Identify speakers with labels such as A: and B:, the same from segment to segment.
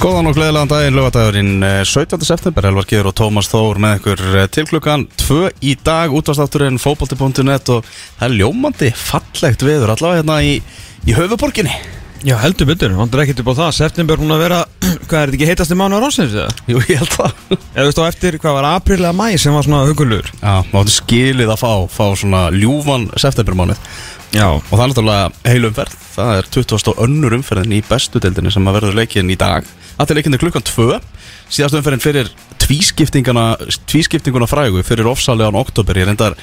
A: Góðan og gleðilegan daginn, lögadagurinn eh, 17. september, Elvar Geir og Tómas Þór með ykkur eh, til klukkan 2 í dag, útvarstátturinn fókbalti.net og það er ljómandi fallegt veður allavega hérna í, í höfuborginni.
B: Já, heldur betur, vandur ekkert upp á það September hún að vera, hvað er þetta ekki heitasti mánu á ránsins eða?
A: Jú, ég held það.
B: Eða þú veist á eftir, hvað var april eða mæ sem var svona hugulur
A: Já, máttu skilið að fá, fá svona ljúfan septembermánuð
B: Já
A: og það er náttúrulega heilumferð, það er 20. og önnur umferðin í bestu deildinni sem að verður leikin í dag. Það er leikinni klukkan 2, síðast umferðin fyrir tvískiptinguna frægu fyrir ofsalegan oktober, ég reyndar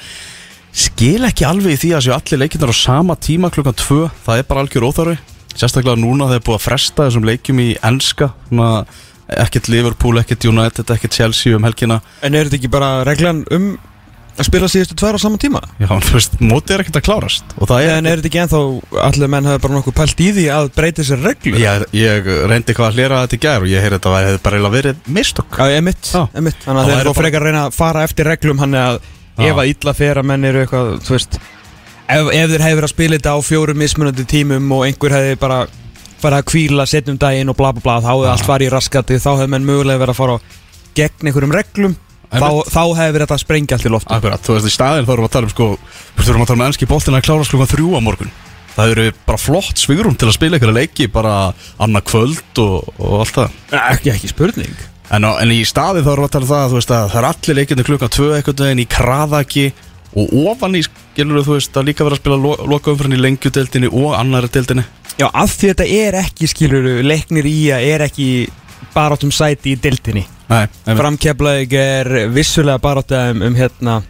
A: skil ekki alveg því að séu allir leikinnar á sama tíma klukkan 2, það er bara algjör óþarfi, sérstaklega núna þegar búið að fresta þessum leikjum í enska, svona ekkert Liverpool, ekkert United, ekkert Chelsea um helgina.
B: En er þetta ekki bara reglan um að spila síðustu tvær á sama tíma?
A: Já, þú veist, mótið er ekkert að klárast og það er
B: En er þetta ekki ennþá, allir menn hafi bara nokkuð pælt í því að breyta sér reglu?
A: Ég, ég reyndi hvað að hlera þetta í gær og ég heyrði þetta að það hefði bara verið mistök
B: Já, emitt,
A: Já.
B: emitt
A: Það
B: Þannig að
A: væri
B: eru
A: bara-
B: frekar að reyna að fara eftir reglum hann að ef að illa fer að menn eru eitthvað, þú veist ef, ef þeir hefur að spila þetta á fjórum mismunandi tímum og einhver hefði bara farið að kvíla setnum daginn og bla bla bla þá hefði allt farið í raskati, þá hefði menn mögulega verið að fara gegn einhverjum reglum þá, þá hefði verið þetta að sprengja allt í loftu
A: Akkurat, þú veist, í staðin þá erum við að tala um sko Þú veist, við erum að tala um ennski boltina að klárast klukkan þrjú á morgun. Það eru bara flott svigurum til að spila ykkur leiki bara annað kvöld og, og allt það.
B: Ekki, ekki spurning.
A: En, á, en í staðin þá erum við að tala um það að, þú veist, að það er allir leikindi klukkan tvö einhvern veginn í kraðaki og ofan í, skilur þú veist, að líka vera að spila lo, loka umfyrin í lengjudeldinni og annari deldinni
B: Já, af því þetta er ekki, skilur leiknir í að er ekki barátum sæti í dildinni Framkeflaug er vissulega barátta um, um hérna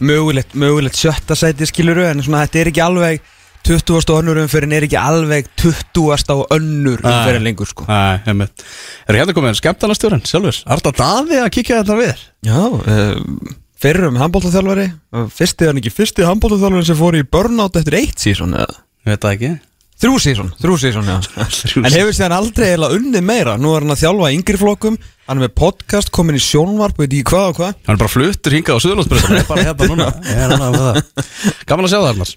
B: mögulegt, mögulegt sjötta sæti skiluru en svona þetta er ekki alveg 20. og önnur umferðin er ekki alveg 20. og önnur umferðin lengur sko
A: Nei, einmitt Eru hérna komin skemmtarnastjórn sjálfur? Arta Daði að kíkja þetta við þér?
B: Já, uh, fyrrum handbóltaþjálfari fyrsti er ekki fyrsti handbóltaþjálfari sem fór í burnout eftir eitt
A: Ég veit það ekki
B: Þrjú sísón, þrjú sísón, já. En hefur síðan aldrei eiginlega unnið meira. Nú er hann að þjálfa í yngri flokkum. Hann er með podcast, komin í sjónvarp, veit ekki hvað og hvað.
A: Hann er bara fluttur hingað á Suðurlandsbreytum Hann er bara hérna núna. Ég er annað með það. Gaman að sjá það Arnars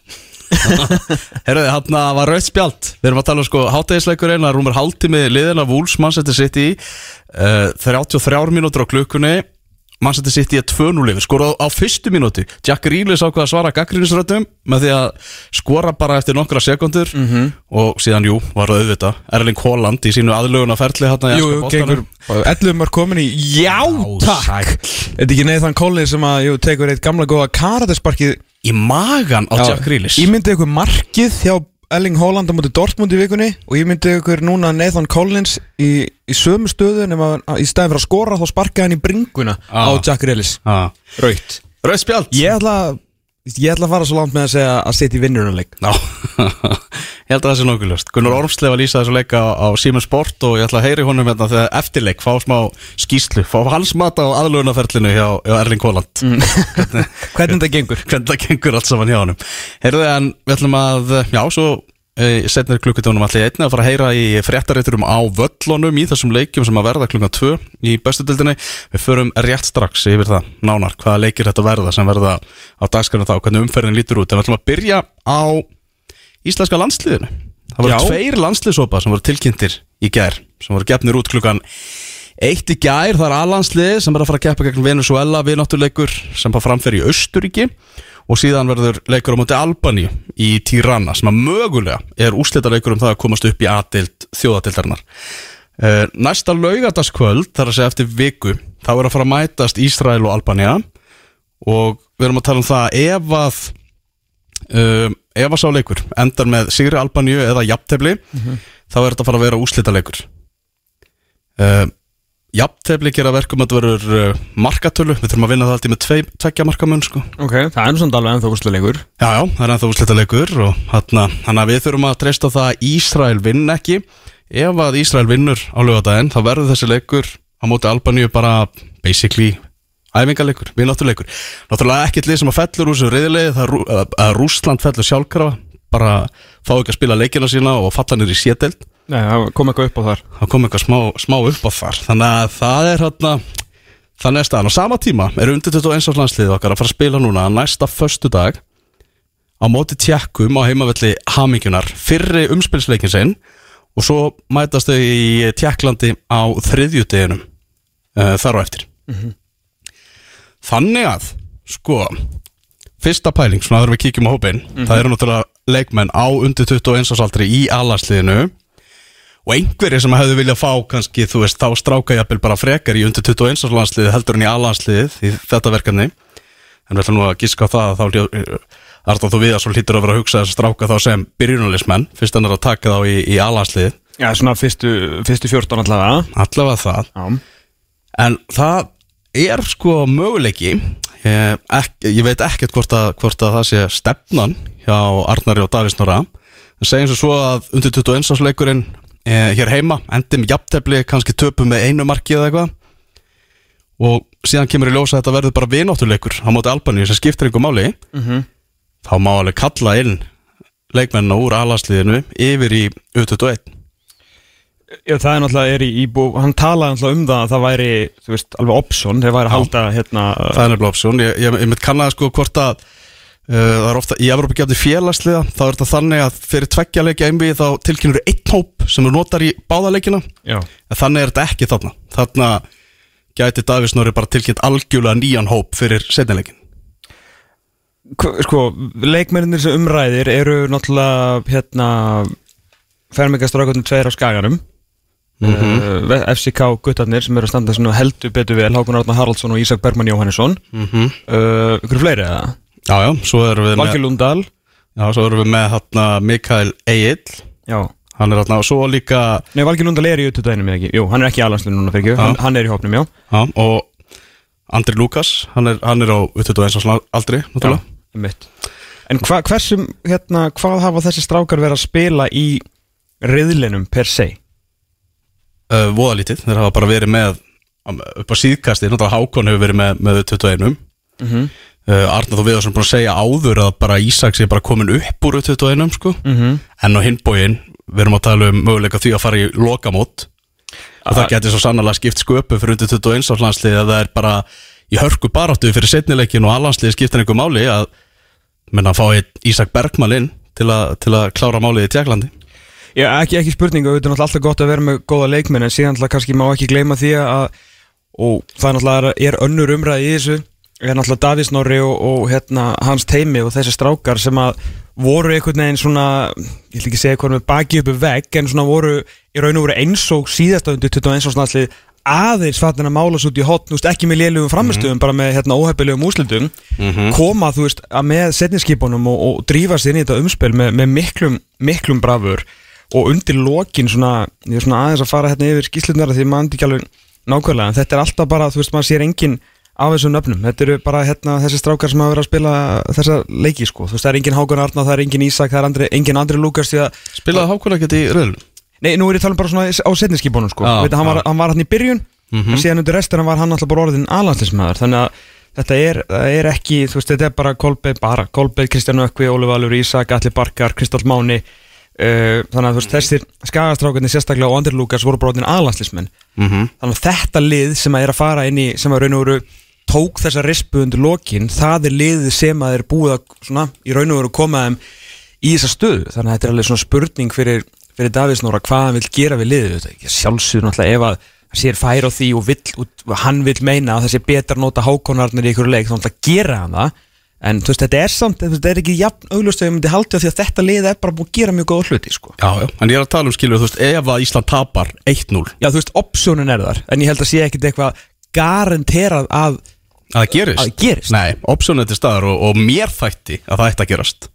A: Herruði, hann var rauðt spjald. Við erum að tala um sko hátægisleikur eina Rúmur hálftími liðina Wools Manchester City. Uh, 33 mínútur á klukkunni Manchester City er 2-0 yfir Skora á, á fyrstu mínúti Jack Reelis ákvað að svara gaggrínisröndum Með því að skora bara eftir nokkra sekundur -hmm. Og síðan, jú, var það auðvitað. Erling Haaland í sínu aðlöguna ferli hérna í
B: Jú, gengur 11 er komin í Já, takk!
A: sæll.
B: Er þetta ekki Nathan Collins sem að, jú, tekur eitt gamla góða karatesparkið?
A: Í magan á Jack Reelis
B: Ég myndi ykkur markið hjá Erling Haaland á móti Dortmund í vikunni Og ég myndi ykkur núna Nathan Collins í, í sömu stöðu að í staðin fyrir að skora þá sparkaði hann í bringuna
A: Ah.
B: á Jack Reelis
A: ah.
B: Raut
A: Rauðt spjald
B: Ég ætla að Ég ætla að fara svo langt með að segja að setja í vinnurunarleik
A: Ná, ég held að það sé nokkuð ljóst Gunnar Ormsleif að lýsa þessu leika á, á Siemens Sport og ég ætla að heyri honum hérna þegar eftirleik, fá smá skýslu fá hans mat á aðlugunaferlinu hjá, hjá Erling Haaland.
B: Mm. Hvernig þetta gengur?
A: hvernig það gengur allt saman hjá honum. Heyrðu en við ætlum að, já, svo setnir klukkutónum allir einni að fara að heyra í fréttarétturum á völlunum í þessum leikjum sem að verða klukkan 2 í bestu dildinni við förum rétt strax yfir það nánar hvaða leikir þetta verða sem verða á dagskarinu þá, hvernig umferðin lítur út. En við ætlum að byrja á íslenska landsliðinu. Það voru tveir landsliðsópa sem voru tilkynntir í gær sem voru gefnir út klukkan Eitt í gær, það er aðlandslið sem er að fara að keppa gegn Venezuela við náttúruleikur sem bara framferði í Östuríki og síðan verður leikur á móti Albani í Tirana sem að mögulega er úslita leikur um það að komast upp í aðdild þjóðatildarinnar. Uh, næsta laugardagskvöld, þar að segja eftir viku, þá er að fara að mætast Ísrael og Albania og við erum að tala um það að ef að uh, ef að sá leikur endar með Sigri Albaníu eða jafntefli þá er þetta að fara að vera úslita leikur. Uh, Jafntefli gera verkum að þetta verður uh, markatölu, við þurfum að vinna það alltaf með tvei, tveggja markamun sko.
B: Ok, það er samt alveg ennþá úrstuleikur
A: Já, já, það er ennþá úrslita leikur og hann að við þurfum að treysta það að Ísrael vinn ekki. Ef að Ísrael vinnur á lögadaginn þá verður þessi leikur á móti Albaníu bara basically æfingarleikur, vinnáttuleikur Náttúrulega ekkert lið sem að fellur úr þessu reyðilegi það er að Rússland fellur sjálfkrafa bara fá ekki að spila leikina sína og falla nýr í sételd
B: Nei, það kom eitthvað upp á þar.
A: Það kom eitthvað smá, smá upp á þar. Þannig að það er hérna þannig að staðan á sama tíma er undir 21 árs landslið okkar að fara að spila núna næsta föstu dag á móti tjekkum á heimavelli Hamingjunar. Fyrri umspilsleikin sinn og svo mætast þau í Tjekklandi á þriðjudeginum uh, þar á eftir. Þannig að sko fyrsta pæling, svona þegar við kíkjum á hópin það eru náttúrulega leikmenn á undir 21 ásaldri í alansliðinu og einhverjir sem hefðu viljað fá kannski, þú veist, þá stráka jafnvel bara frekar í undir 21 áslandsliði heldur en í alansliðið í þetta verkefni. En við ætlum nú að giska á það að þá hljó- Arnóð þú við að svo hlýtur að vera að hugsa þess að stráka þá sem byrjunalismenn fyrst hann er að taka þá í, í alansliðið
B: Já, svona fyrstu, fyrstu 14 allavega.
A: Allavega það.
B: Já,
A: En það er sko möguleiki ég, ek, ég veit ekkert hvort að, hvort að það sé stefnan hjá Arnari og Davís Norra en segjum svo svo að undir 21 ásleikurinn eh, hér heima endi með jafntefli, kannski töpum með einu marki eða eitthvað. Og síðan kemur í ljósa að þetta verður bara vináttuleikur á móti Albaníu sem skiptir einhver máli.
B: Mhm.
A: þá má alveg kalla inn leikmennina úr alansliðinu yfir í U21
B: Já, það er náttúrulega er í íbú, hann talaði náttúrulega um það að það væri, veist, alveg option, þeir væri að halda hérna,
A: Það er nefnilega option. Ég, ég, ég mitt kannaði sko hvort að uh, það er ofta, í Evrópa gefði félagsliða þá er þetta þannig að fyrir tveggja leiki einbi þá tilkynur einn hóp sem þú notar í báðaleikina
B: já,
A: en þannig er þetta ekki þarna þarna gæti Davís Norri bara tilkynnt algjörlega nýjan hóp fyrir setnileikin
B: sko, leikmennir sem umræðir eru náttúrulega, hérna, fermingastrákotnum tveir á skaganum,
A: Mhm.
B: uh, FCK guttarnir sem eru að standa heldur betur vel, Hákon Árna Haraldsson og Ísak Bergman Jóhannesson,
A: mm -hmm.
B: uh, ykkur fleiri eða?
A: Já, já, svo erum við
B: Valgeir
A: með,
B: Lundal,
A: já, svo erum við með hérna, Mikael Egil
B: já,
A: hann er hérna og svo líka
B: nei, Valgeir Lundal er í ututæðinu með ekki, jú, hann er ekki aðlandslun núna fyrir ekki,
A: Já.
B: hann, hann er í hópnum, já.
A: já, og Andri Lukas hann er, hann er á 21 árs aldri náttúrulega
B: Einmitt. En hva, hversum, hérna, hvað hafa þessi strákar verið að spila í riðlinum per se?
A: uh, voðalítið, þeir hafa bara verið með um, upp á síðkasti, náttúrulega Hákon hefur verið með, með 21
B: -hmm.
A: uh, Arnar þú Viðarsson búin að segja áður að bara Ísaks er bara komin upp úr 21 sko.
B: Mm
A: en á hinbóin við erum að tala um möguleika því að fara í lokamót og það getur svo sannlega skipt sköpu fyrir undir 21 árs landslið að það er bara í hörku baráttu fyrir setnileikin og allanslið skiptir einhver máli að menna að fá Ísak Bergman inn til, a, til að klára málið í Tjekklandi
B: Já, ekki, ekki spurning, auðvitað er náttúrulega alltaf gott að vera með góða leikmenn en síðan kannski má ekki gleyma því að og það er náttúrulega er önnur umræði í þessu er náttúrulega Davís Norri og, og hérna, hans teimi og þessi strákar sem að voru einhvern veginn svona ég ætla ekki segja hvað með baki uppi vegg en svona voru í raun og voru eins og síðasta undir 21 áslið aðeins fattin að mála svo út í hotn, ekki með lélugum framistöðum, bara með hérna óhefnilegum úslitum koma, þú veist, að með setninskipunum og, og drífa sér inn í þetta umspil með, með miklum, miklum brafur og undir lokin svona, ég er svona aðeins að fara hérna yfir skýslunar því maður ekki alveg nákvæmlega, en þetta er alltaf bara, þú veist, maður sér engin af þessum nöfnum, þetta eru bara hérna þessi strákar sem hafa verið að spila þessa leiki sko, þú veist, það er engin Hákon Arna, það er engin Ísak, það er andri, engin Andri Lukas
A: Spilaði Hákon ekkert í röðlum?
B: nei, nú er ég að tala um bara svona á setninskipunum sko,
A: Já,
B: Veit, hann, var,
A: já.
B: hann var hann í byrjun, en síðan undir restina var hann alltaf bara orðin aðlandslismæður, þannig að þetta er, er ekki, þú veist, þetta er bara Kolbeinn, bara Kolbeinn, Kristján Ökvi, Óli Valur, Ísak, Alli Barkar, Kristall Máni. Uh, þannig að þú veist, þessir skagastrákarnir sérstaklega og Andri Lukas voru bara orðin aðlandslismenn
A: Mm
B: þannig að þetta lið sem að er að fara inn í sem að raun og veru tók þessa rispu undir lokin, það er liðið sem að er búið að svona, í raun og veru koma þeim í þessa stöðu. Þannig að þetta er alveg svona spurning fyrir, fyrir Davís Nóra hvað hann vil gera við liðið þetta sjálfsögur náttúrulega ef að hann sér færa á því og, vill, og hann vil meina að það sé betra að nota hákonarnir í ykkur leik þá náttúrulega gera hann það. En þú veist þetta er samt, þetta er ekki jafn auglust að ég myndi halda því að þetta lið er bara búið að gera mjög góða hluti sko.
A: Já, já, en ég er að tala um skilur, þú veist, ef að Ísland tapar 1-0
B: Já þú veist, optionin er þar en ég held að sé ekkit eitthvað garanterað að
A: að það gerist,
B: Að það gerist?
A: Nei, optionið til staðar og, og mér þætti að það ætti að gerast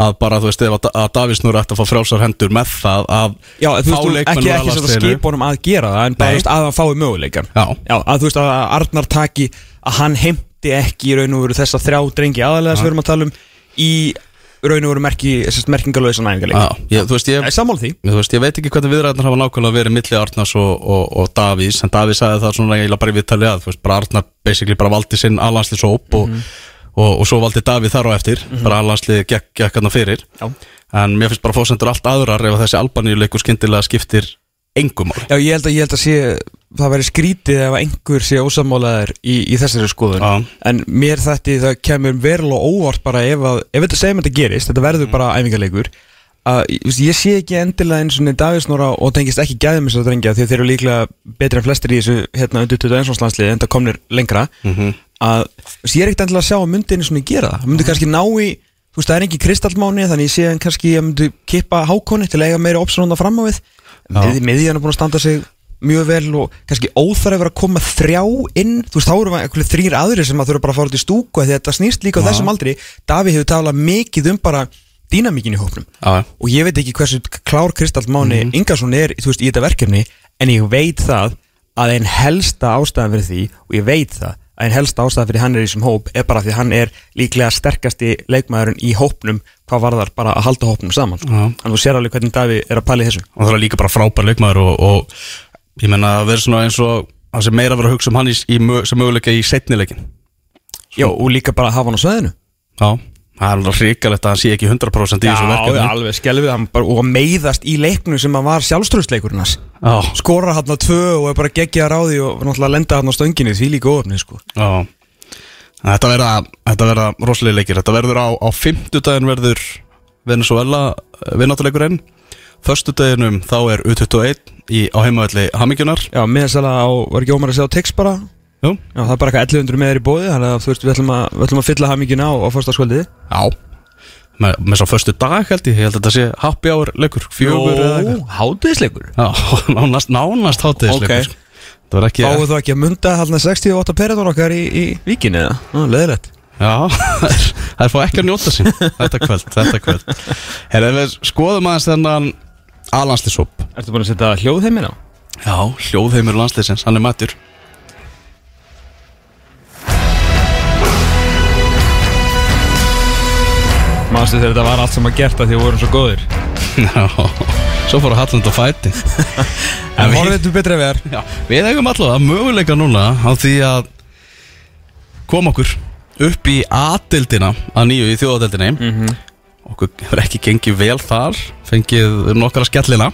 A: að bara, þú veist, ef að, að Davís nú er ætti að fá frjálsar hendur með það að
B: Já, þú veist, þú- ekki, ekki þetta
A: A-landsliðinu.
B: skipunum að gera það en bara, veist, að hann fái möguleikan
A: Já.
B: að þú veist, að Arnar taki að hann heimti ekki í raun og veru þessa þrjá drengi aðalega sem við erum að tala um í raun og veru merkingalöðis
A: ég,
B: Nei, sammála því.
A: Þú veist, ég veit ekki hvernig viðræðnar hafa nákvæmlega verið milli Arnars og, og, og Davís en Davís sagði það svona eiginlega bara í viðtali að þú veist, bara Arnar basically bara valdi sinn alhanslið og, og, og svo valdi Davíð þar á eftir bara alhanslið gekk, hann fyrir.
B: Já.
A: en mér finnst bara fósendur allt aðrar ef að þessi albaníuleikur skyndilega skiptir engum máli.
B: Já, ég held að, ég held að sé, það væri skrítið ef einhver sé ósammálaður í, í þessari skoðun
A: Já.
B: En mér þetta, það kemur verulega óvart bara ef, að, ef þetta segjum þetta gerist, þetta verður bara æfingarleikur að ég, sé ekki endilega eins og Davísnóra og tengist ekki gæðum þess að drengja því að þeir eru líklega betri en flestir í þessu hérna undir 21. landsliði en það komnir lengra
A: Mhm.
B: að þú veist, ég er ekkert endilega að sjá að myndi einu svona gera það, myndi kannski ná í þú veist, það er ekki kristallmáni þannig ég sé hann kannski að myndi kippa hákonni til að eiga meiri opsónunda fram á við miðjan er búin að standa sig mjög vel og kannski óþarf að koma þrjá inn, þú veist, þá eru eitthvað þrýr aðrir sem að þurfa bara að fara út í stúku að þetta snýst líka á
A: Já.
B: þessum aldri Daví hefur talað mikið um bara dýnamíkin í hópnum
A: Já,
B: og ég veit ekki hversu klár Kristall Máni
A: Mhm.
B: Ingarsson er veist, í þetta verkefni en ég veit það að einn helsta ástæðan fyrir því og ég veit það að einn helsta ástæðan fyrir hann er í þessum hóp er bara því að hann er líklega sterkasti leikmaðurinn í hópnum hvað varðar bara að halda hópnum saman
A: Já.
B: þannig að þú sér alveg hvernig Daví er að pæla í þessu
A: og það er líka bara frábær leikmaður og, og ég menna að vera svona eins og það sem meira að vera að hugsa um hann í, í, sem möguleika í setni leikin
B: Já, og líka bara að hafa hann á sveðinu
A: Já, það er alveg hrikalegt að hann sé ekki 100% í þessu verkefni.
B: alveg skelfið hann bara, og meiðast í leiknum sem að var sjálfströðsleikurinn
A: Já,
B: skorar hann á tvö og er bara geggja ráði og náttúrulega lenda hann á stönginni því líka ofni sko.
A: já. Þetta verða, þetta verða rosalega leikir. Þetta verður á, á fimmtudaginn verður Venezuela vinnáttuleikurinn Föstudaginum þá er U21 í, á heimavelli Hamingjunar.
B: Já, miðasala á, var ekki ómar að segja á text bara?
A: Jú,
B: Já, það er bara eitthvað 1100 meður í bóði Þannig að þú veist, við ætlum að, við ætlum að fylla hamingina á, á fyrstaskvöldið
A: já. Með, með svo föstu dag held ég, ég held að þetta sé happy hour leikur, fjögur eða eitthvað.
B: Hátíðisleikur
A: Já, nánast, nánast hátíðisleikur
B: Ok.
A: Það var ekki
B: Fáðu þú ekki að munda hérna 68 periðan okkar í, í víkinni eða? Já, leðilegt
A: Já, það er fá ekki að njóta sín Þetta kvöld, þetta kvöld. Herra, við skoðum aðeins þennan Alanslisop
B: Ertu búin að setja hljóðheimin á?
A: Já, hljóðheimur landslisins, hann er mættur.
B: Mástu þegar þetta var allt sem að gert að því að vorum svo góðir?
A: Já, svo fór að Halland á fæti
B: En horfið þetta betra við er.
A: Já, við eigum allavega möguleika núna á því að koma okkur upp í A-dildina að nýju í þjóðadeldinni
B: Mhm.
A: Okkur hefur ekki gengið vel þar Fengið nokkara skellina.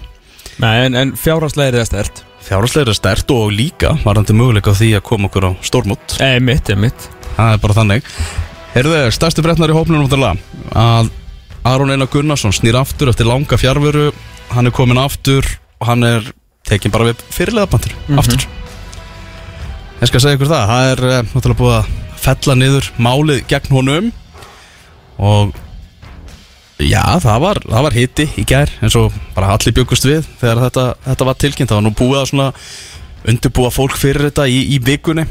B: Nei, en, en fjárhagslega er stert
A: Fjárhagslega er stert og líka varandi möguleika því að koma okkur á stórmót.
B: Ei, mitt, mitt
A: Það er bara þannig. Heyrðu, stærstu fréttnar í hópnum náttúrulega að Aron Einar Gunnarsson snýr aftur eftir langa fjárveru hann er komin aftur og hann er tekin bara við fyrirlegabantur aftur. Ég skal segja ykkur það það er eh, náttúrulega búið að fella niður málið gegn honum. Og já, það var, það var hiti í gær eins og bara allir byggust við þegar þetta, þetta var tilkynnt. Það var nú búið að svona undirbúa fólk fyrir þetta í, í vikunni.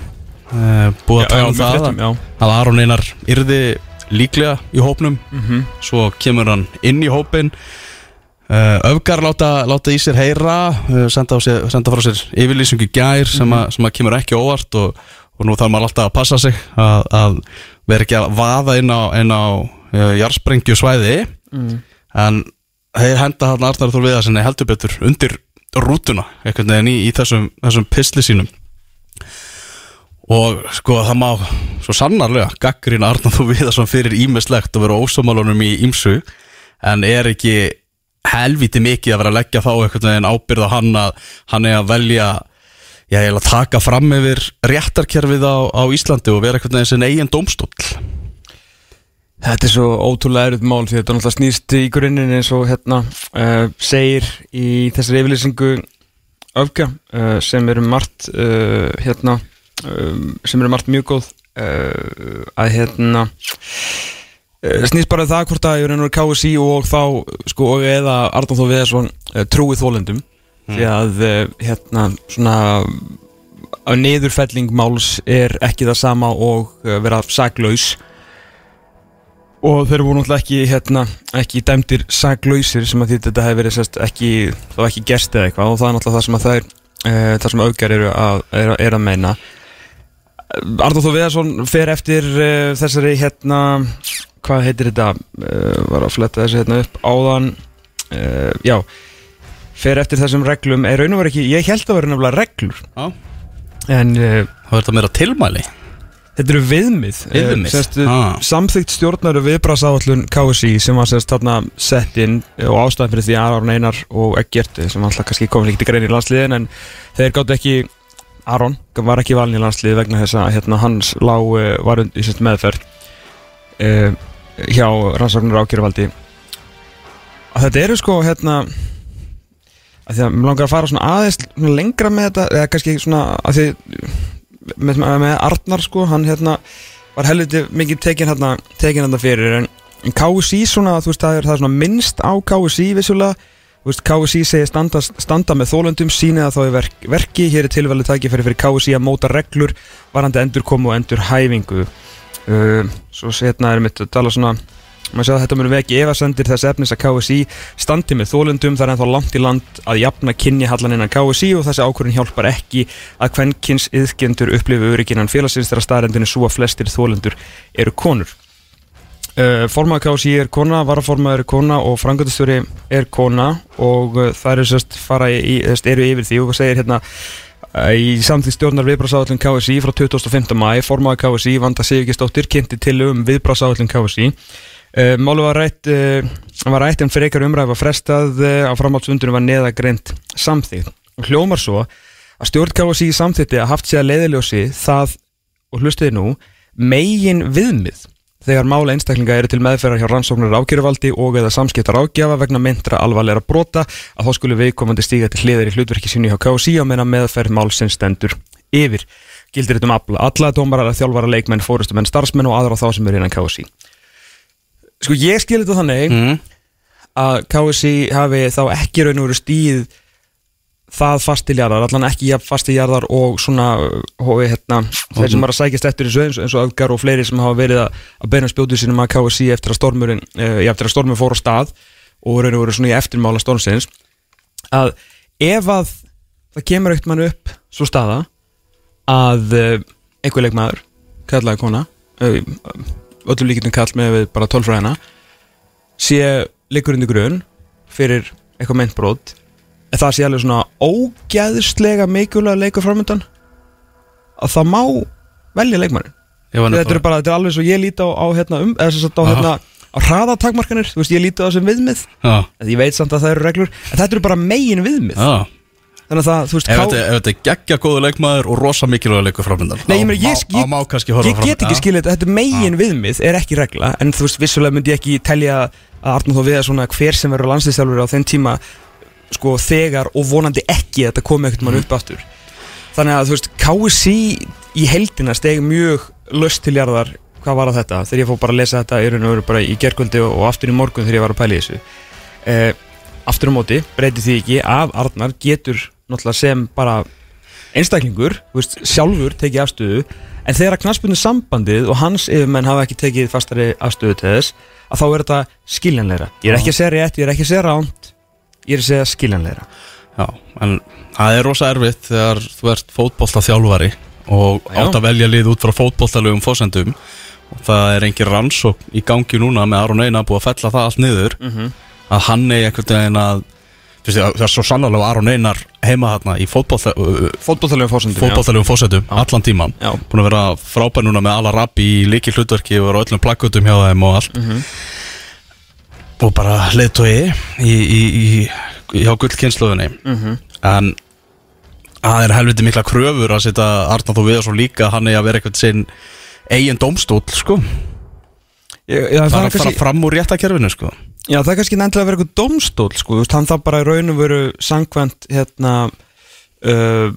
A: Uh, búið að tala um það að-
B: já.
A: að Aron Einar yrði líklega í hópnum.
B: Mhm.
A: svo kemur hann inn í hópin uh, öfgar láta, láta í sér heyra uh, senda, sér, senda frá sér yfirlýsingu gær sem, að, sem að kemur ekki óvart og, og nú þarf maður alltaf að passa sig að, að vera ekki að vaða inn á, inn á jarðsprengju svæði
B: Mm.
A: en þeir henda hann Arnar Þór Viðarsinni heldur betur undir rútuna einhvern veginn í, í þessum, þessum pisli sínum og sko það má svo sannarlega gaggrina Arnar Þór Viðarsson fyrir ímislegt og vera ósamálunum í ímsu en er ekki helviti mikið að vera að leggja þá einhvern veginn ábyrð á hann að hann er að velja já, að taka fram yfir réttarkerfið á, á Íslandi og vera einhvern veginn sin eigin dómstóll
B: Þetta er svo ótrúlega erut mál því þetta er náttúrulega snýst í grunninn eins og hérna uh, segir í þessari yfirlýsingu öfga uh, sem eru margt uh, hérna um, sem eru margt mjög góð að hérna snýst bara um það hvort að er KSI og þá sko og eða Arnóð Þó Viðarsson trúið þólendum því að uh, hérna svona að niðurfelling máls er ekki það sama og vera saklaus og þeir voru náttúrulega ekki, hérna, ekki dæmdir saglausir sem að þetta hefur verið sérst ekki, þá ekki gerst eða eitthvað. Og það er náttúrulega það sem að það er e, það sem auðgar eru að, er, er að meina. Arnóð Þó Viðarsson fer eftir e, þessari hérna, hvað heitir þetta? E, var að fletta þessu hérna upp áðan. Já fer eftir þessum reglum, er raun og verið ekki ég held að vera nefnilega reglur.
A: Já.
B: en
A: þá er þetta meira tilmæli
B: Þetta eru viðmið,
A: Viðmið,
B: Eh,
A: ah.
B: Samþygt stjórnar viðbrasáallun KSI sem var sérst þarna sett inn og ástæðan fyrir því að Aron Einar og Eggert sem var alltaf kannski komin ekki til grein í landsliðin en þeir gáttu ekki Aron var ekki valin í landsliði vegna þess að hérna, hans lág uh, var í sérst meðferð uh, hjá rannsóknar ákjörvaldi að þetta eru sko hérna að því að mér langar að fara svona aðeins svona lengra með þetta eða kannski svona að því með, með Arnar sko hann hérna var helviti mikið tekin hérna tekin hérna fyrir. En, KSI svona þú veist það er, það er svona minnst á KSI vissulega. Þú veist KSI segir standa, standa með þólundum sína að þá er verk, verki. Hér er tilvæli tækifæri fyrir KSI að móta reglur varandi endurkomu og endur hæfingu uh, svo setna er mitt að tala svona maður séu að þetta munu veki efasendir þess efnis að KSI standi með þólundum þar en þá langt í land að jafna kynni hallan innan KSI og þessi ákvörðin hjálpar ekki að kvennkins yðgjendur upplifu örygginan félagsins þegar staðrendinu svo að flestir þólundur eru konur. Uh, Formaður KSI er kona, varaformaður er kona og frangöndastjóri er kona og uh, það eru sérst fara í, sérst, eru yfir því. Og segir hérna uh, í samþýtt stjórnar viðbrásáðallin KSI frá 2015. mæ, formaður KSI Vanda Sigurgistóttir kynnti til um viðbrásáðallin KSI Málu var rætt, uh, var rætt en fyrir einhver umræð var frestað uh, á framhaldsundunum var neðagreint samþýtt. Hljómar svo að stjórn KSI samþýtti að haft sér leiðiljósi það, og hlustiði nú, megin viðmið þegar mála einstaklinga eru til meðferðar hjá rannsóknar ákjöruvaldi og eða samskiptar ágjafa vegna myndra alvarleira brota að þá skulle viðkomandi stíga til hliðir í hlutverki sinni hjá KSI og meina meðferð málsins stendur yfir. Gildir þetta um alla, alla dómarar, þjálfara, leikmenn, fórustumenn, starfsmenn og aðra á þá sem eru innan KSI. Sko ég skil þetta þannig
A: mm.
B: að KSI hafi þá ekki raun og veru stíð það fastiljarðar, allan ekki jafn fastiljarðar og svona hói, hérna, þeir sem var að sækjast eftir þessu eins, eins og öfgar og fleiri sem hafa verið að, að beina spjótu sínum að KSI eftir að stormurinn uh, eftir að stormur fór á stað og raun og veru svona í eftirmála stormsins að ef að það kemur eitt mann upp svo staða að uh, einhver leikmaður kallaði kona uh, öllum líkindum kall með við bara tólfræðina sé leikur undir grunn fyrir eitthvað meintbrót en það sé alveg svona ógæðslega mikilvæg leikur framöndan að það má velja leikmannin þetta er bara, þetta er alveg svo ég líti á, á hérna um, eða þess að á hérna á hraðatakmarkanir, þú veist, ég líti á það sem viðmið
A: Já,
B: en ég veit samt að það eru reglur en þetta eru bara megin viðmið.
A: Já
B: þannig að það, þú veist,
A: Ef þetta ef þetta er geggja góðu leikmaður og rosa mikilvæg leikur framöndan
B: Nei, ég meina, ég,
A: Þá má kannski horfa
B: ég get ekki
A: Já.
B: skilja þetta, þetta megin viðmið er ekki regla, en þú veist, vissulega myndi ég ekki telja að Arnur þó við að svona hver sem verður landslýstjálfur á þeim tíma sko þegar og vonandi ekki að þetta komi ekkert mann upp aftur. Þannig að þú veist, KSI í heldina steg mjög löst til jarðar hvað var að þetta, þegar ég fór bara að lesa þetta í raun og veru bara í gerkvöldi og, og aftur í morgun þegar ég var að pæla í þessu. Eh, aftur á móti, breyti því ekki að Arnar getur náttúrulega sem bara einstaklingur, veist, sjálfur tekið afstöðu, en þegar knaspunni sambandið og hans yfirmenn hafa ekki tekið fastari afstöðu til þess, að þá er þetta skiljanleira. Ég er ekki að segja rétt, ég er ekki að segja ránt, ég er að segja skiljanleira.
A: Já, en það er rosa erfitt þegar þú ert fótbolta þjálfari og
B: Já.
A: átt að velja lið út frá fótboltalögum fósendum og það er engin rannsókn í gangi núna með Aron Einar búið að fella það allt niður
B: Mhm.
A: að hann er einhvern veginn að það er svo sannlega Aron Einar heima þarna í
B: fórsendum,
A: fótboltalögum fósendum allan tíman
B: Já.
A: búin að vera frábær núna með alla rabbi í líki hlutverki og öllum plakkutum hjá þeim og allt.
B: Mhm.
A: og bara leiðtói í, í, í, hjá gullkynsluðinni
B: Mhm.
A: en það er helviti mikla kröfur að setja Arnar þú við svo líka hann er að vera eitthvað sinn eigin domstól sko.
B: Ég, já, það
A: fara,
B: er kannski,
A: fara fram úr réttakerfinu sko
B: já, það er kannski nefnilega að vera eitthvað domstól, sko, þú veist, hann það bara í raun og veru sangvænt, hérna, uh,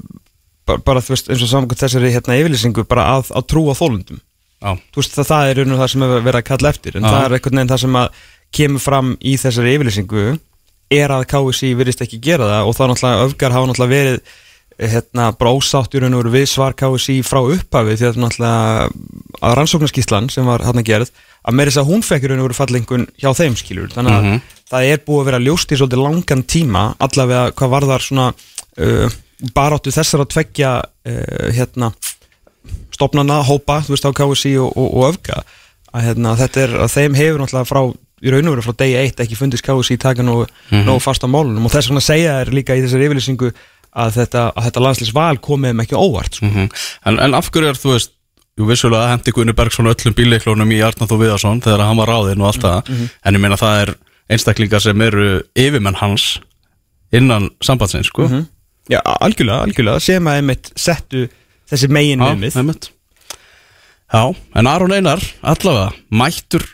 B: bara, bara, þú veist, eins og samkvæmt þessari, hérna, yfirlýsingu, bara að, að trúa þólundum.
A: Já,
B: þú veist það, það er raun og það sem er verið að kalla eftir en
A: Já.
B: það er einhvern veginn það sem að kemur fram í þessari yfirlýsingu er að KSI virðist ekki gera það og er náttúrulega öfgar hafa náttúrulega verið hérna brósátt í raun og veru við svar KSI frá upphafi því að náttúrulega að rannsóknarskíslan sem var hérna gerð að meira þess að hún fekk í raun og veru fallengun hjá þeim skilur þannig að
A: Mhm.
B: það er búið að vera ljóst í svolítið langan tíma allavega hvað varðar svona uh, baráttu þessar að tveggja uh, hérna stopnana, hópa, þú veist á KSI og, og, og öfga að hérna, þetta er að þeim hefur náttúrulega frá í raun og veru frá degi eitt ekki fundist KSI taka nú,
A: Mhm.
B: nógu fast á málunum og þess vegna segja þær líka í þessari yfirlýsingu að þetta, að þetta landslýsval komið þeim ekki óvart sko.
A: mm en, en af hverju er þú veist Jú, vissulega hendi Gunni Bergson öllum bíleiklónum í Arnar Þó Viðarsson þegar hann var ráðinn og allt það en ég meina það er einstaklingar sem eru yfirmenn hans innan sambandsins sko
B: Mhm. Já, algjörlega, algjörlega, sem að einmitt settu þessi megin viðmið
A: einmitt. Já, en Aron Einar allavega mættur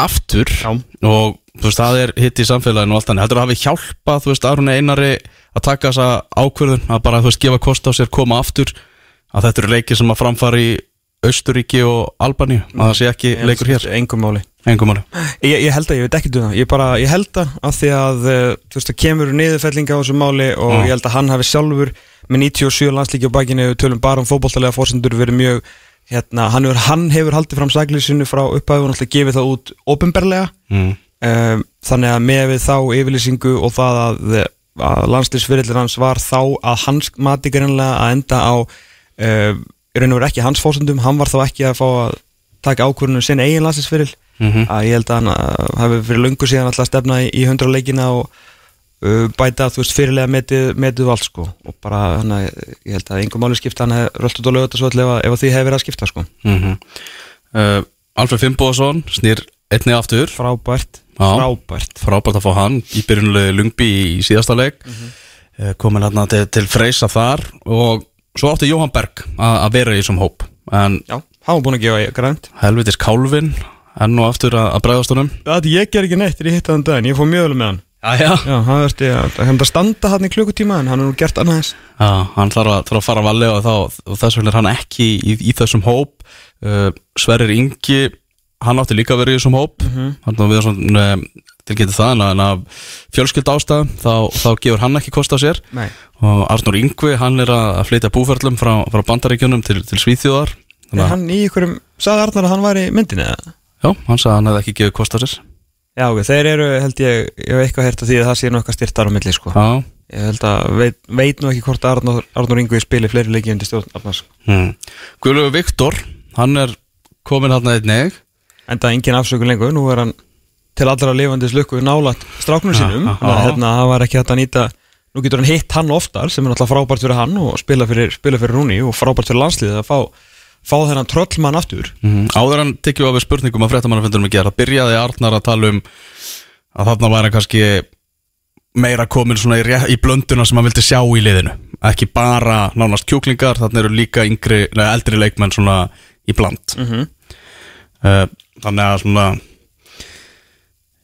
A: aftur
B: Já.
A: og þú veist, það er hitt í samfélaginu og allt þannig, heldur það hafi hjálpað, þú veist, Arun Einari að taka þessa ákvörðun, að bara, þú veist, gefa kost á sér, koma aftur að þetta eru leikir sem að framfara í Austuríki og Albaníu, að það sé ekki leikur hér,
B: Engum máli
A: engum máli
B: Ég, ég held að, ég veit ekki það, ég bara, ég held að af því að, eh, þú veist, það kemur niðurfellinga á þessu máli og
A: Já.
B: ég held að hann hafi sjálfur með 97 landslíki á bakinu, við tölum bara um fótballtalega fórsendur verið mjög, hérna, hann hefur, hann hefur haldið fram saglýsinu frá upphæðu og náttúrulega gefið það út ofinberlega
A: mm.
B: um, þannig að með við þá yfirlýsingu og það að, að landslýsfyrirlir hans var þá að hans mati greinlega að enda á um, í raun og veru ekki hans fórsendum, hann var þá ekki að fá að taka ákvörðinu sinni eigin landslýsfyrirl
A: Mm
B: að ég held að hann uh, hafi fyrir löngu síðan alltaf stefna í, í 100 leikina og uh, bæta þú veist fyrirlega metið, metið allt sko. Og bara hann að ég held að einhver máli skipta hann hefði rölt út á lögut og svo ef, ef því hefði verið að skipta sko.
A: Mm uh, Alfred Fimboðsson snýr einnig aftur.
B: Frábært,
A: Já.
B: frábært.
A: Frábært að fá hann í byrjunulegi Lungby í, síðasta leik. Mm -hmm. komin hérna til, til freysa þar og svo átti Jóhann Berg að að vera í þessum hóp en
B: já, hann var búin að gefa grænt.
A: Helvitis Kálvin enn og aftur að, að bregðast honum.
B: Það ég ger ekki neitt ég hitt hann daginn, ég fór mjög vel með hann.
A: Já,
B: hann verði að, standa hann í klukkutíma en hann er nú gert annað þess
A: Já, hann þarf að, þarf að fara að valli og, þá, og þess vegna er hann ekki í, í þessum hóp. Uh, Sverrir Ingi hann átti líka að vera í þessum hóp. Mm -hmm. hann við svona uh, tilgetið það en að- að fjölskyld ástæðum þá, þá gefur hann ekki kost á sér.
B: Nei,
A: og Arnur Ingvi, hann er að að flytja búferlum frá, frá bandaríkjunum til, til Svíþjóðar.
B: Er
A: að-
B: hann í ykkurum sagði Arnar að hann var í myndinni eða?
A: Já, hann sagði að hann hefði ekki gefið kost á sér.
B: Já, ok, þeir eru held ég, ég hef eitthvað hert að því að það sé nú eitthvað styrtar á milli sko.
A: Já,
B: Ég held að veit, veit nú ekki hvort að Arnór, Arnór Ingvi spili fleiri leiki undir stjórn Arnars
A: hmm. Guðlaugur Viktor, hann er komin hann einnig
B: en það er engin afsökun lengur, nú er hann til allra lifandis lukku nálat stráknum sínum. þannig að hérna, það var ekki hægt að nýta nú getur hann hitt hann oftar sem er náttúrulega frábært fyrir hann og spila fyrir, spila fyrir Rúni og frábært fyrir landsliðið að fá, fá þennan tröllmann aftur.
A: Mm Áður hann tekið á við spurningum að fréttamannafundunum í gera byrjaði Arnar að tala um að þarna væri kannski meira komin svona í, í blönduna sem hann vildi sjá í liðinu. Ekki bara nánast kjúklingar þarna eru líka yngri, neða, eldri leikmenn svona í bland.
B: Mm -hmm.
A: þannig að svona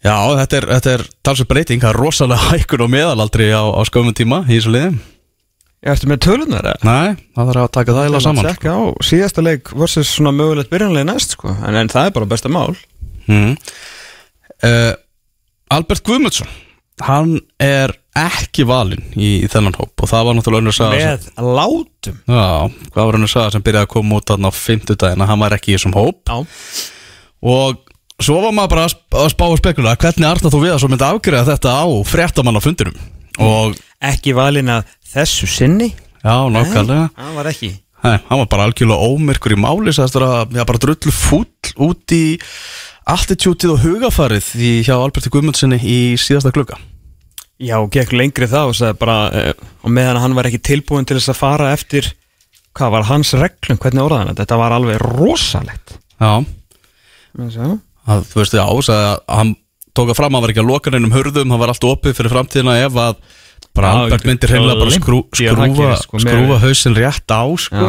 A: já, þetta er, þetta er talsveit breyting, það er rosalega hækkun og meðalaldri á, á skömmum tíma í þessu
B: Ég eftir með tölunar eða?
A: Nei, það þarf að taka það eila saman
B: Tjekka á síðasta leik versus svona mögulegt byrjanlega næst sko. en, en það er bara besta mál.
A: Mm. uh, Albert Guðmundsson hann er ekki valinn í, í þennan hóp og það var náttúrulega önnur saga sem,
B: með látum.
A: Já, hvað var önnur saga sem byrjaði að koma út á fimmtudaginn að hann var ekki í þessum hóp.
B: Já,
A: og svo var maður bara að sp- að spá og spekula hvernig Arnar þú við að svo myndi afgriða þetta á fréttamann á fundinum? Og
B: ekki valin að þessu sinni?
A: Já, nákvæmlega.
B: Það var ekki.
A: Nei, hann var bara algjörlega ómyrkur í máli sagðist vera, já, bara drullu fúll út í attitútið og hugafarið í, hjá Alberti Guðmundssoni í síðasta glugga.
B: Já, gekk lengri það og sagði bara uh, og meðan hann var ekki tilbúin til þess að fara eftir hvað var hans reglum, hvernig orðaði hann þetta? Var alveg rosalegt.
A: Já,
B: Já,
A: að, þú veist, já, sagði að hann tók að fram að hann var ekki að loka neinum hörðum, hann var allt opið fyrir framtíðina ef að
B: ég-
A: myndir heimlega bara skrú, skrúfa,
B: sko, með-
A: skrúfa hausinn rétt á sko.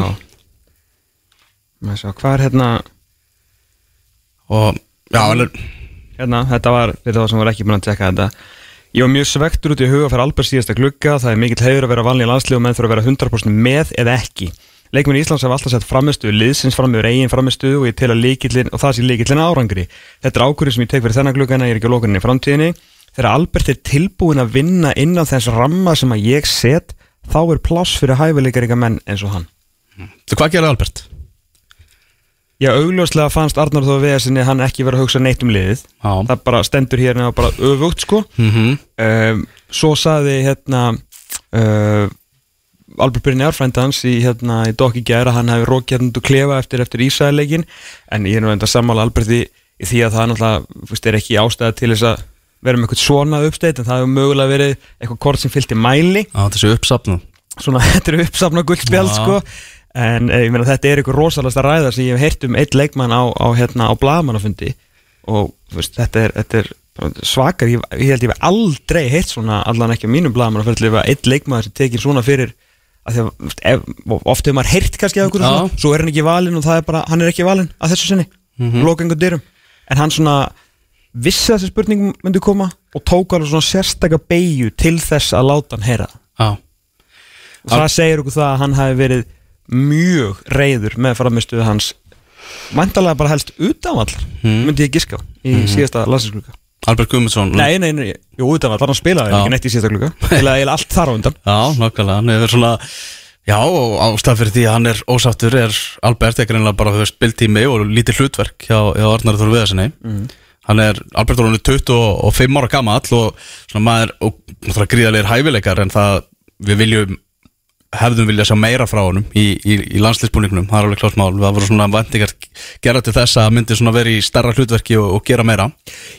B: Hvað er hérna
A: og já, er
B: hérna, þetta var, fyrir það sem var ekki búin að tekka þetta Ég var mjög svektur út í huga fyrir Albert síðasta glugga, það er mikill heiður að vera valin í landslið og menn þurfa að vera 100% með eða ekki. Leikmenn Íslands hafa alltaf sett framistu, liðsins framöður eigin framistu og að og það sé líkillin árangri. Þetta er ákvörðin sem ég tek fyrir þennan gluggana, ég er ekki á lókuninni í framtíðinni. Þegar Albert er tilbúin að vinna innan þess ramma sem að ég set, þá er pláss fyrir hæfileikaríka menn eins og hann.
A: Þú, hvað gerir Albert?
B: Já, augljóslega fannst Arnar þó við sinni hann ekki vera að hugsa neitt um liðið.
A: Já,
B: Það bara stendur hérna og bara öfugt sko.
A: mhm
B: um, svo saði hérna uh, Albert Brynjar frændi hans í, hérna, í Dokki Gjær að hann hefði rókið hérna og klefa eftir, eftir Ísæðleikin en ég er nú enda sammála Alberti í því að það náttúrulega veist, er ekki ástæða til þess að vera með eitthvað svona uppstætt en það hefur mögulega verið eitthvað kort sem fylgti mæli.
A: Já, þessu uppsapnu
B: svona þetta er uppsafna guldspjald
A: Já.
B: sko. En eh, ég meina þetta er eitthvað rosalasta ræða sem ég hef heyrt um eitt leikmann á, á, hérna, á blagamannafundi og veist, þetta er, þetta er svakar, ég, ég held ég hef aldrei heyrt svona allan ekki á mínum blagamannafundi eitt leikmann sem tekið svona fyrir að því að þú veist, ef, oft hefur maður heyrt kannski af okkur svona, svo er hann ekki valinn og það er bara, hann er ekki valinn að þessu sinni, mm -hmm. loka einhvern dyrum. En hann svona vissi að þessi spurning myndi koma og tók alveg svona sérstaka beigju til þess að láta hann heyra. Og það segir okkur það að hann hafi verið mjög reyður með framistuðu hans mæntalega bara helst utanvall
A: Hmm.
B: myndi ég giska í síðasta landsinsklukka
A: Albert Guðmundsson
B: Nei, nei, nei, jú, utanvall, þannig að spilaði
A: Já.
B: ekki neitt í síðasta klukka Eða eiginlega allt þar á undan.
A: Já, nokkulega, hann hefur svona Já, og ástæð fyrir því að hann er ósáttur er Albert ekki reynilega bara, veist, spiltími og lítið hlutverk hjá, hjá Arnar Þór Viðarsinni Hann er, Albert er hann 25 ára gamall og svona maður, og náttúrulega gríðarlegir hæfileikar en það, við viljum hefðum vilja sjá meira frá honum í, í, í landsliðsbúningnum, það er alveg klart mál. Það voru svona vendingar gera til þess að myndi svona vera í starra hlutverki og, og gera meira.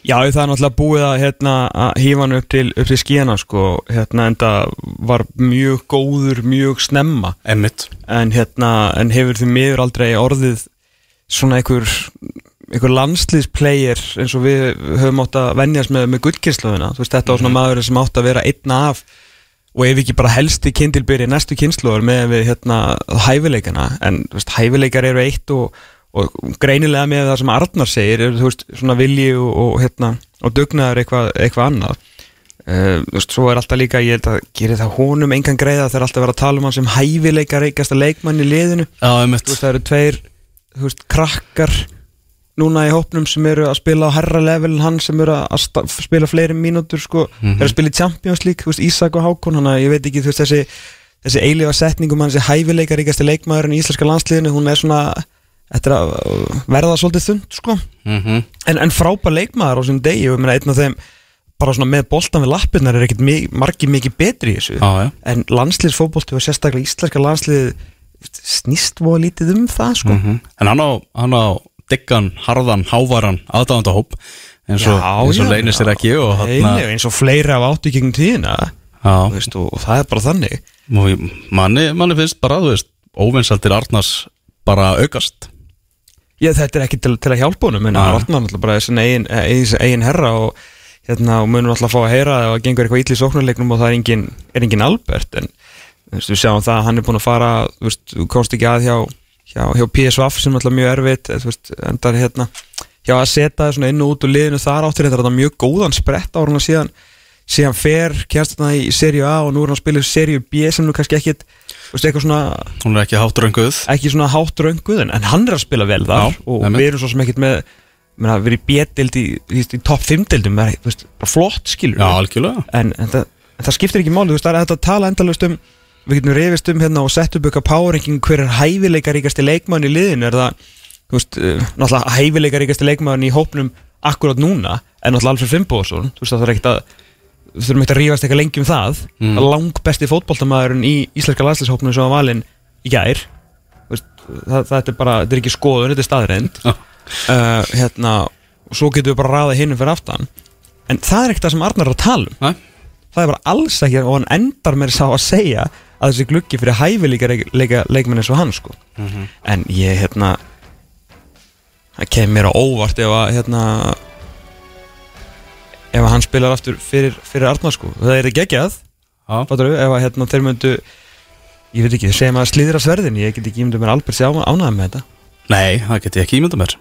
B: Já, það er náttúrulega búið að, hérna, að hífa hann upp til, til skíana sko, hérna, en það var mjög góður, mjög snemma.
A: Emmitt
B: en, hérna, en hefur því miður aldrei orðið svona einhver, einhver landslýsplayer eins og við höfum átt að venjast með, með gullkynnslóðina þú veist, þetta var svona maður sem átt að vera einna af og ef ekki bara helsti kynntilbyrji næstu kynnslóður með við hérna hæfileikana, en veist, hæfileikar eru eitt og, og greinilega með það sem Arnar segir, er, veist, svona vilji og, og hérna, og dugnaður eitthvað, eitthvað annað. Uh, veist, svo er alltaf líka, ég held að gerir það honum engan greiða þegar alltaf vera að tala um hann sem hæfileika reykjasta leikmann í liðinu?
A: Já,
B: það eru tveir krakkar núna í hópnum sem eru að spila á herra level hann sem eru að spila fleiri mínútur sko, eru að spila í Champions League veist, Ísak og Hákon, hann að ég veit ekki veist, þessi, þessi eilifa setningum hann þessi hæfileika reykjasti leikmaðurinn í íslenska landsliðinu hún er svona, að uh, verða svolítið þund, sko.
A: Mm
B: en, en frábær leikmaður á þessum degi og einn af þeim bara svona með boltan við lappirnar er ekkert mi- margir mikið betri í þessu.
A: Já, já.
B: En landsliðsfótbolti og sérstaklega íslenska landslið snýst voða lítið um það sko.
A: -hmm. En hann á, hann á diggan, harðan, hávaran aðdáðandahóp eins og, eins og leynir sér ekki og hann
B: nei, eins og fleiri af áttu í gegnum tíðina.
A: Já,
B: veist, og, og það er bara þannig.
A: Og manni, manni finnst bara, óvinnsaldir Arnars bara aukast.
B: Já, þetta er ekki til, til að hjálpa honum en. Arnar náttúrulega bara er sinna eigin, eigin, herra og, hérna, og munum alltaf að fá að heyra að það gengur eitthvað ítli í sóknarleiknum og það er engin, er engin Albert en við sjáum það að hann er búin að fara þú veist, þú komst ekki að hjá, hjá, hjá PSVaf sem er alltaf mjög erfitt þú veist, endar hérna hjá að setja það inn og út úr liðinu þar áttur þetta er mjög góðan sprett á hann síðan síðan fer kjærst þetta í seríu A og nú er hann að spila í seríu B sem nú kannski ekkit veist, eitthvað svona
A: Hún er ekki hátt rönguð
B: ekki svona hátt rönguð en, en hann er að spila vel þar
A: Já,
B: og
A: einmitt.
B: við erum svo sem ekkert með við erum í B-dild í, í, í top 5 dildum það er þú veist, bara flott skilur
A: Já,
B: en, en, það, en það skiptir ekki máli það er að tala endalust um við getum reyfist um hérna og sett upp eitthvað powerranking hver er hæfileikaríkasti leikmann í liðinu? Er það, þú veist, uh, náttúrulega hæfileikaríkasti leikmann í hópnum akkurat núna en náttúrulega Alfred Fimboðsson þú veist, það er ekkert að við þurfum ekkert að rífast eitthvað lengi um það.
A: Mm.
B: lang besti fótboltamæðurinn í íslenska landslýshópnum sem var valinn í gær. Veist, það, það er bara, þetta er ekki skoðun, þetta er staðreind
A: Já.
B: uh, hérna, og svo getum við bara ráðið hinnum fyrir aftan. En það er ekkert það sem Arnar er að tala um.
A: Nei,
B: það er bara alls ekki og hann endar með þess að segja að þessi gluggi fyrir hæfileika leika, leikmenn eins og hann sko. en ég hérna það kemur mér á óvart ef að hérna ef að hann spilar aftur fyrir, fyrir Arnar sko. það er ekki geggjað
A: já,
B: fattarðu, ef að hérna þeir myndu ég veit ekki, segjum að slíðra sverðin ég get ekki ímyndað mér Albert sé ánægð með þetta
A: nei, það get ég ekki ímynda mér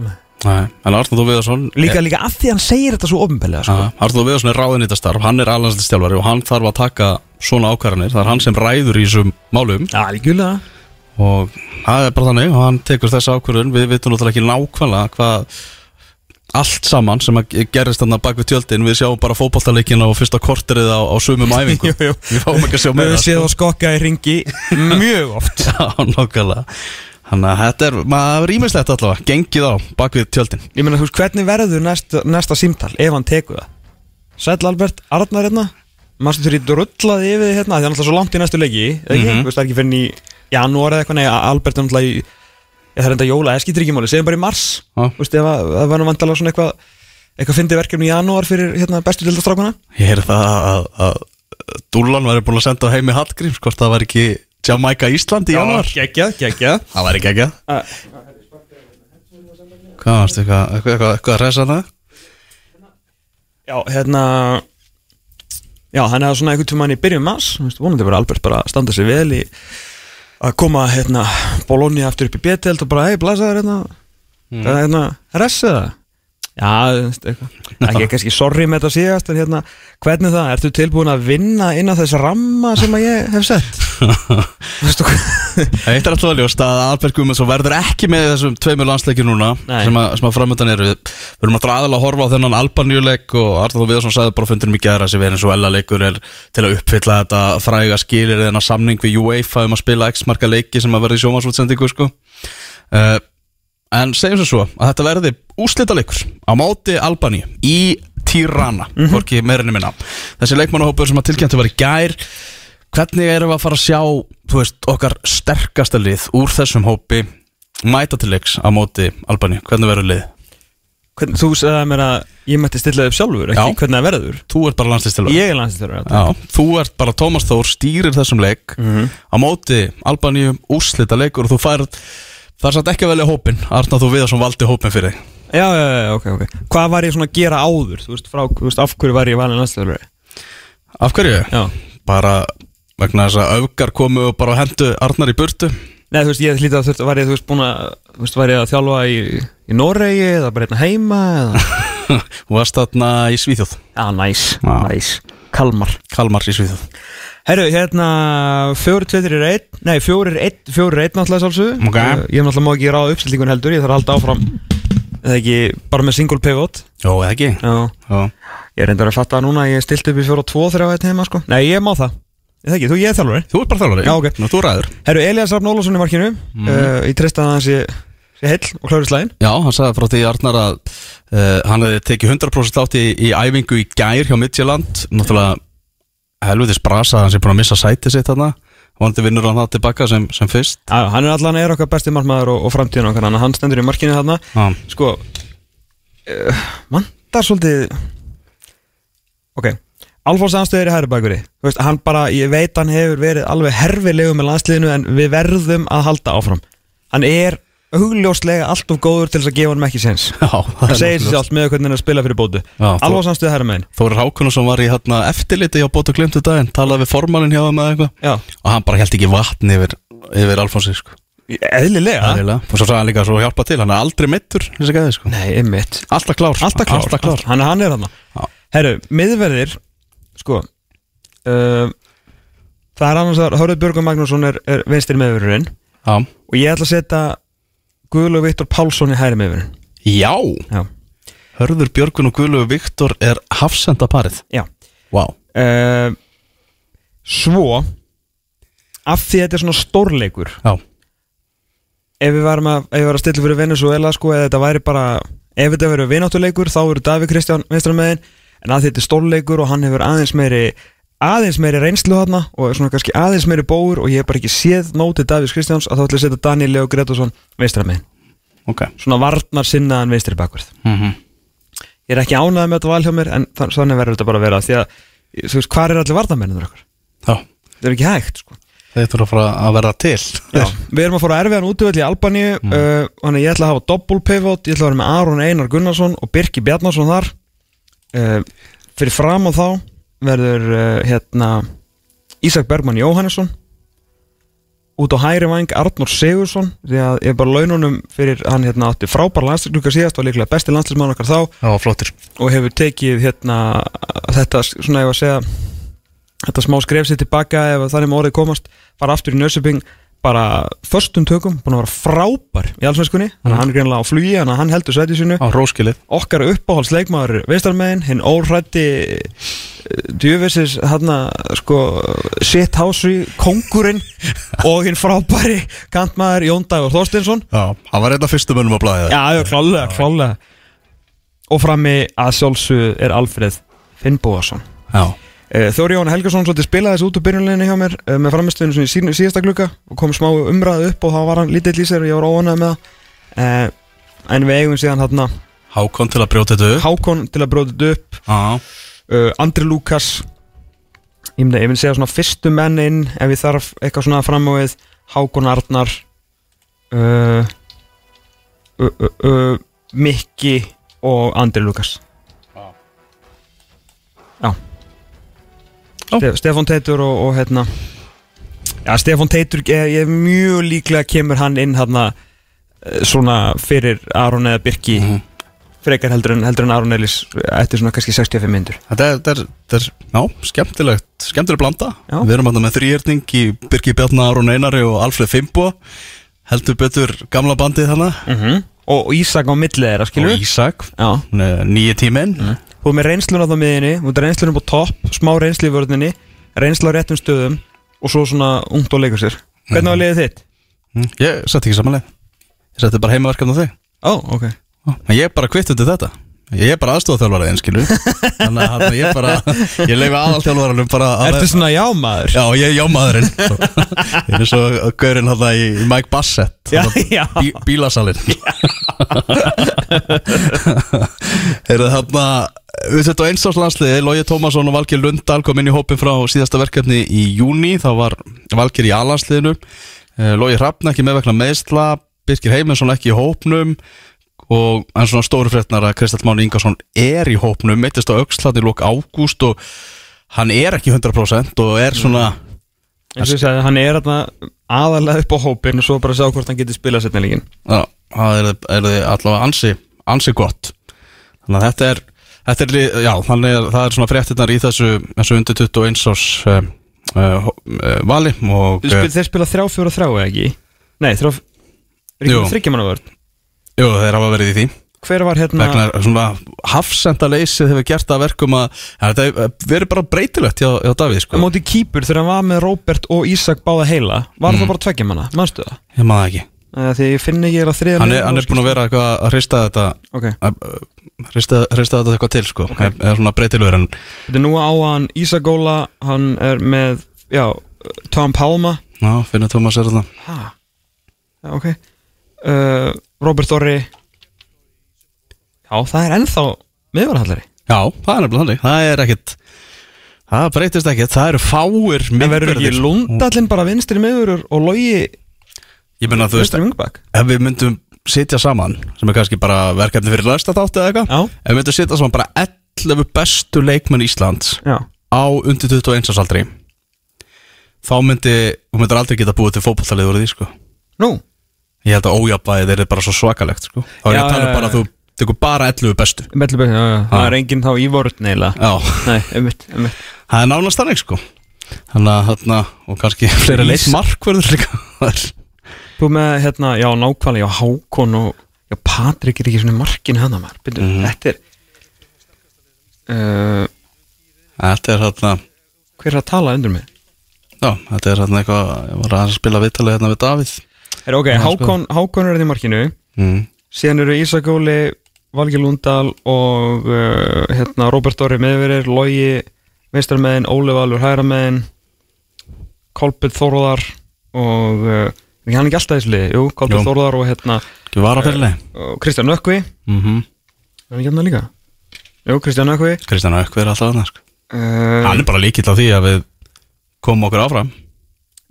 B: Nei.
A: En Þó Viðarsson
B: líka, líka af því hann segir þetta svo ofinbellega sko.
A: Þó Viðarsson er ráðin í þetta starf Hann er alhansstjálfari og hann þarf að taka svona ákvarðanir. Það er hann sem ræður í þessum málum.
B: Algjörlega.
A: Og það er bara þannig og hann tekur þessa ákvörðun. Við veitum náttúrulega ekki nákvæmlega hvað allt saman sem gerist þarna bak við tjöldin. Við sjáum bara fótballtaleikina og fyrsta korterið á, á sumum
B: jú.
A: við fáum ekki að sjá
B: við
A: meira
B: höfum séð að skokka í ringi mjög oft.
A: Já, Þannig að þetta er, maður rýmislegt allavega Gengið á bak við tjöldin
B: Ég meina, þú veist, hvernig verður næsta, næsta símtal ef hann tekur það? Sæll Albert, Arnar hérna Mástu þurri drullaði yfir þig hérna Það er náttúrulega svo langt í næstu leiki eða ekki?
A: Mhm.
B: Þú veist, það er ekki fyrir í janúar eða eitthvað Nei, Albert er náttúrulega í það er enda jóla, það skýtir ekki máli Segjum bara í mars. Þú veist, ef að- það var nú vandalega svona eitthvað Eitthvað fyndi verkefni í janúar fyrir hérna, bestu dildastrákuna
A: Ég væri Jamaica Ísland í januar
B: Geggjað, geggjað.
A: Það ekki
B: Uh,
A: Hvað varstu eitthvað, eitthvað, eitthvað, að resa það?
B: Já, hérna Já, hann er svona einhvern tímann í byrjun mass vonandi bara Albert bara standa sig vel í að koma hérna Bologna aftur upp í B-telt og bara, hei, blæsaður hérna.
A: Mm.
B: hérna, ressa það Já, Ekki kannski sorry með þetta síðast En hérna, hvernig það, ertu tilbúin að vinna innan þess ramma sem að ég hef sett?
A: Eitt er alltaf ljóst að Albert Guðmundsson verður ekki með þessum tveimur landsleikir núna
B: Nei.
A: sem að, sem að framöndan eru við við erum að aðalega að horfa á þennan Albaníuleik og Artur Viðarsson sagði bara á fundinum í gæra sem Venezuela leikur er til að uppfylla þetta fræga skilir eða samning við UEFA um að spila x-marka leiki sem að verði sjómasútsendingu sko. uh, en segjum svo að þetta verði úslita leikur á móti Albaníu í Tirana, hvorki meirinni minna. Þessi leikmannahópur sem að tilkynntu var í gær hvernig erum við að fara að sjá þú veist, okkar sterkasta lið úr þessum hópi mæta til leiks á móti Albaníu, hvernig verður lið?
B: Hvernig, Þú sagði mér að ég mætti stilla upp sjálfur, ekki?
A: Já.
B: hvernig verður?
A: Þú ert bara landslistilur
B: Ég er landslýstur
A: Já, þú ert bara Tómas Þór stýrir þessum leik á móti Albaníu, úslita leikur og þú færð það er satt ekki að velja hópin Arna þú við sem valdi hópin fyrir þig
B: Já, já, já, ok, ok. Hvað var ég svona að gera áður, þú veist, frá, þú veist, af hverju var ég valin landslýstur
A: Af hverju?
B: Já.
A: Bara vegna þess að öfgar komu og bara hendu Arnar í burtu.
B: Nei, þú veist, ég hlýta að þurft, var ég, þú veist, búin að, þú veist, var ég að þjálfa í, í Noregi eða bara hérna heima eða?
A: Þú varst þarna í Svíþjóð.
B: Já, næs, næs. Kalmar.
A: Kalmar í Svíþjóð.
B: Herru, hérna, fjóri, tveir er einn Nei, fjóri er einn, fjóri er einn náttúrulega sálsög
A: Ok.
B: Ég náttúrulega má ekki ráða uppstillingun heldur Ég þarf að halda áfram Eða ekki, bara með single pivot?
A: Jó, eða ekki.
B: Já,
A: Já,
B: ég reyndar að fatta það núna Ég stilt upp í fjóra og tvo þegar ég heima, sko. Nei, ég má það. Eða ekki, þú, ég er þjálfari.
A: Þú ert bara þjálfari?
B: Já, ok.
A: Nú, þú ræður.
B: Herru, Elias Rafn Ólafsson í markinu.
A: Mhm.
B: uh, Ég treysta að hann sé, sé heill og klári slæðin
A: Já, hann sagði frá því Arnar að uh, hann hefði tekið 100% átt í, í æfingu í gær hjá Midtjöland Náttúrulega helvitis brasa að hann sé búin að missa sætið sitt þarna Vonandi vinnur hann það tilbaka sem, sem fyrst.
B: Já, hann er allan er okkar besti markmaður og, og framtíðin okkar hann stendur í markinu þarna.
A: Já,
B: Sko uh, Vantar svolítið Ok Alfons Anstöður bakveri. Veist, Hann bara, ég veit hann hefur verið alveg herfilegu með landsliðinu En við verðum að halda áfram. Hann er hugljóslega allt of góður til þess að gefa hann ekki sens
A: já það
B: segir sér sjálft með hvernig hann að spila fyrir bótu
A: þú-
B: Alfons Anstöður hæri megin
A: Þóri Hákunarsson var í hérna, eftirliti hjá Bóta Glimtu daginn Talaði við formalinn hjá
B: Já,
A: Og hann bara held ekki vatn yfir, yfir Alfonsi sko.
B: eðlilega.
A: Og svo sagði hann líka svo hjálpa til. Hann er aldrei mittur sko. Alltaf klár.
B: Alltaf klár,
A: Alltaf klár.
B: Hann, hann er hann. Herru, miðverðir Sko uh, Það er annars að Hörður Björgun Magnússon er, er vinstir miðverðurinn
A: Já,
B: Og ég ætla að setja Guðlu Viktor Pálsson í hæri miðverðin
A: Já.
B: Já,
A: Hörður Björgun og Guðlu Viktor er hafsenda parið
B: já.
A: Vá.
B: Uh, Svo Af því að þetta er svona stórleikur
A: Já,
B: Ef við varum að, ef við varum að stilla fyrir Venezuela sko, eða þetta væri bara Ef þetta verður vináttuleikur þá verður Davíð Kristján vinstramegin En að þetta er stórleikur og hann hefur aðeins meiri aðeins meiri reynslu þarna og svona kannski aðeins meiri bóur og ég hef bara ekki séð nótið Davíðs Kristjáns að þá ætla að setja Daniel Leo Gretarsson vinstramegin
A: ok.
B: Svona varnar sinnaðan vinstri bakverð
A: mm
B: Ég er ekki ánægð með þetta val hjá mér en þann- þannig verður þetta bara að vera því að, þú veist, hvað er allir varnamennir okkar?
A: Já,
B: Þetta er ekki hægt, sko.
A: Þeir þurfa að fara að verða til.
B: Já, við erum að fara að erfiðan útvöld í Albaníu mm. uh, Þannig ég ætla að hafa double pivot Ég ætla að vera með Aron Einar Gunnarsson og Birki Bjarnarsson þar uh, Fyrir fram á þá verður uh, hérna Ísak Bergmann Jóhannesson Út á hægri væng Arnór Sigursson Því að ég er bara laununum fyrir hann hérna átti frábær landslíkluka síðast og líklega besti landslíksmann okkar þá.
A: Já,
B: og hefur tekið hérna þetta svona ég var að segja þetta smá skref sér tilbaka ef þannig með orðið komast bara aftur í Nörsöping bara förstum tökum, búin að vera frábær í allsvenskunni, að hann er greinlega á flugi að hann heldur sæti sínu,
A: Á róskilið
B: okkar uppáhaldsleikmaður veistarmegin, hinn órætti djöfisins hann sko shit house kongurinn og hinn frábæri kantmaður Jón Dagur Þorstinsson
A: Já, hann var eitthvað fyrstum önum að blæða
B: Já, já, klálega, klálega Og frammi að sjálfsög er Alfreð Finnbóðarsson
A: Já,
B: Þóri Jón Helgason svolítið spilaði þessu út úr byrjunleginni hjá mér uh, með framistöðinu svona í sínu, síðasta glugga og kom smá umræðu upp og þá var hann lítill í sér og ég var óanæð með það. Uh, En við eigum síðan hann
A: Hákon til að brjóta þetta upp.
B: Hákon til að bróta þetta upp.
A: Já,
B: uh, Andri Lukas. Ég myndi, myndi segja svona fyrstu menn inn ef ég þarf eitthvað svona fram á við Hákon Arnar uh, uh, uh, uh, Mikki og Andri Lukas. Já.
A: Já.
B: Ste Stefán Teitur og, og hérna Já, Stefán Teitur ég, ég mjög líklega kemur hann inn hérna svona fyrir Aron eða Birki
A: Mhm.
B: frekar heldur en, heldur en Aron Elís eftir svona kannski 65 myndur
A: Þetta er, er, er já, skemmtilegt, skemmtileg blanda.
B: Já.
A: Við erum alltaf með þrýhjörning í Birki Bjarnar, Aron Einari og Alfred Fimbo Heldur betur gamla bandið þannig
B: -hmm. og, og Ísak á millið þeirra skilur
A: Og Ísak,
B: Já,
A: nýja tíminn
B: þú er með reynslun á það miðinni þú er reynslun upp á topp, smá reynslu í vörðinni reynslu á réttum stöðum og svo svona ungt og leikur sér. Hvernig var liðið þitt?
A: Mm, Ég sett ekki samanlega Ég setti bara heimaverkefni á þig.
B: Ó, ok.
A: Ó, En ég bara kvitt undir þetta. Ég er bara aðstofþjálfaraðinn, skilur Þannig að ég bara Ég leifi aðalþjálfaranum bara að
B: Ertu svona jámaður?
A: Já, ég er jámaðurinn. Ég er svo gaurinn hann í í Mike Bassett
B: Já, já.
A: bí, Bílasalinn Heyrðu þarna Við settum á einstáðslandsliði Lógi Tómasson og Valgir Lundal kom inn í hópin frá síðasta verkefni í júni Þá var Valgir í alansliðinu Lógi Hrafn ekki með vegna meðsla Birkir Heimansson ekki í hópnum og en svona stóru fréttnar að Kristall Máni Ingarsson er í hópnum meittist á aukslat í lók ágúst og hann er ekki 100% og er svona
B: eins og ég sagði, hann er aðalega upp á hópin og svo bara sjá hvort hann getur spilað setna líkin
A: Já, það er, er allavega ansi, ansi gott Þannig að þetta er, þetta er já, þannig að það er svona fréttinnar í þessu, þessu undir 21 árs uh, uh, vali og
B: spil- þeir spila þrjá, fjóra, þrjá ekki? Nei, þrjá Er ekki þryggja manna vörð?
A: jú, þeir hafa verið í því
B: Hver var hérna
A: vegna svona hafsendaleysið hefur gert að verkum að þetta verið bara breytilegt hjá, hjá Davíð sko.
B: móti kýpur þegar hann var með Róbert og Ísak báða heila Var
A: Mm.
B: það bara tveggja manna? Manstu það?
A: ég maður ekki
B: því ég finn ekki eða þriða
A: hann er, hann er búin að vera eitthvað að hrista þetta
B: Ok,
A: að, hrista, hrista þetta eitthvað til sko. okay. er svona breytilegur en
B: þetta er nú á hann Ísak Góla Hann er með, já, Tom Palma.
A: Já, finnur Tómas er þetta
B: Hæ? Já, ok. Uh, Robert Orri Já, það er ennþá miðvarhallari
A: Já, það er nefnilega þannig. Það er ekkit Það breytist ekkit. Það eru fáir
B: En verður ekki. Lundallinn bara vinstri miðurur og logi
A: Ég meina þú veist Ef við myndum sitja saman Sem er kannski bara verkefni fyrir læsta þátti eða eitthvað Ef við myndum sitja saman bara 11 bestu leikmenn Íslands
B: já.
A: Á undir 21 árs aldri Þá myndi Þú myndir aldrei geta búið til fótballtalið úr því sko.
B: Nú,
A: Ég held að ójafvæðið er bara svo svakalegt sko. Þá er ég að tala um bara að þú tekur bara 11 bestu.
B: Mellubæk, já, já, það er enginn þá í vorut neila
A: Já,
B: Nei, einmitt, einmitt.
A: Það er nánast þannig sko. Þannig að þarna Og kannski fleiri
B: Ís-
A: markverður líka
B: Þú með, hérna, já, nákvæmlega, já, Hákon og Já, Patrik er ekki svona í markinu hana maður Byrju,
A: Mhm.
B: Þetta er uh,
A: Þetta er þarna
B: Hver er að tala undir mig?
A: Já, þetta er þarna eitthvað Ég var að spila viðtalið hérna við Davíð
B: Er ok, Hákon, Hákon er þetta í markinu
A: mm.
B: Síðan eru Ísak Óli, Valgi Lundal og uh, hérna Róbert Orri meðverir, Logi meistarmeðin, Óli Valur hægrameðin Kolbjörn Þórðar og uh, er hann ekki alltaf í þessu liði? Jú, Kolbjörn. Þórðar og hérna og Kristján Nökkvi
A: mm -hmm.
B: er hann ekki hérna líka? Jú, Kristján Nökkvi
A: Kristján Aukvi er alltaf þarna sko.
B: uh,
A: Hann er bara líkill á því að við komum okkur áfram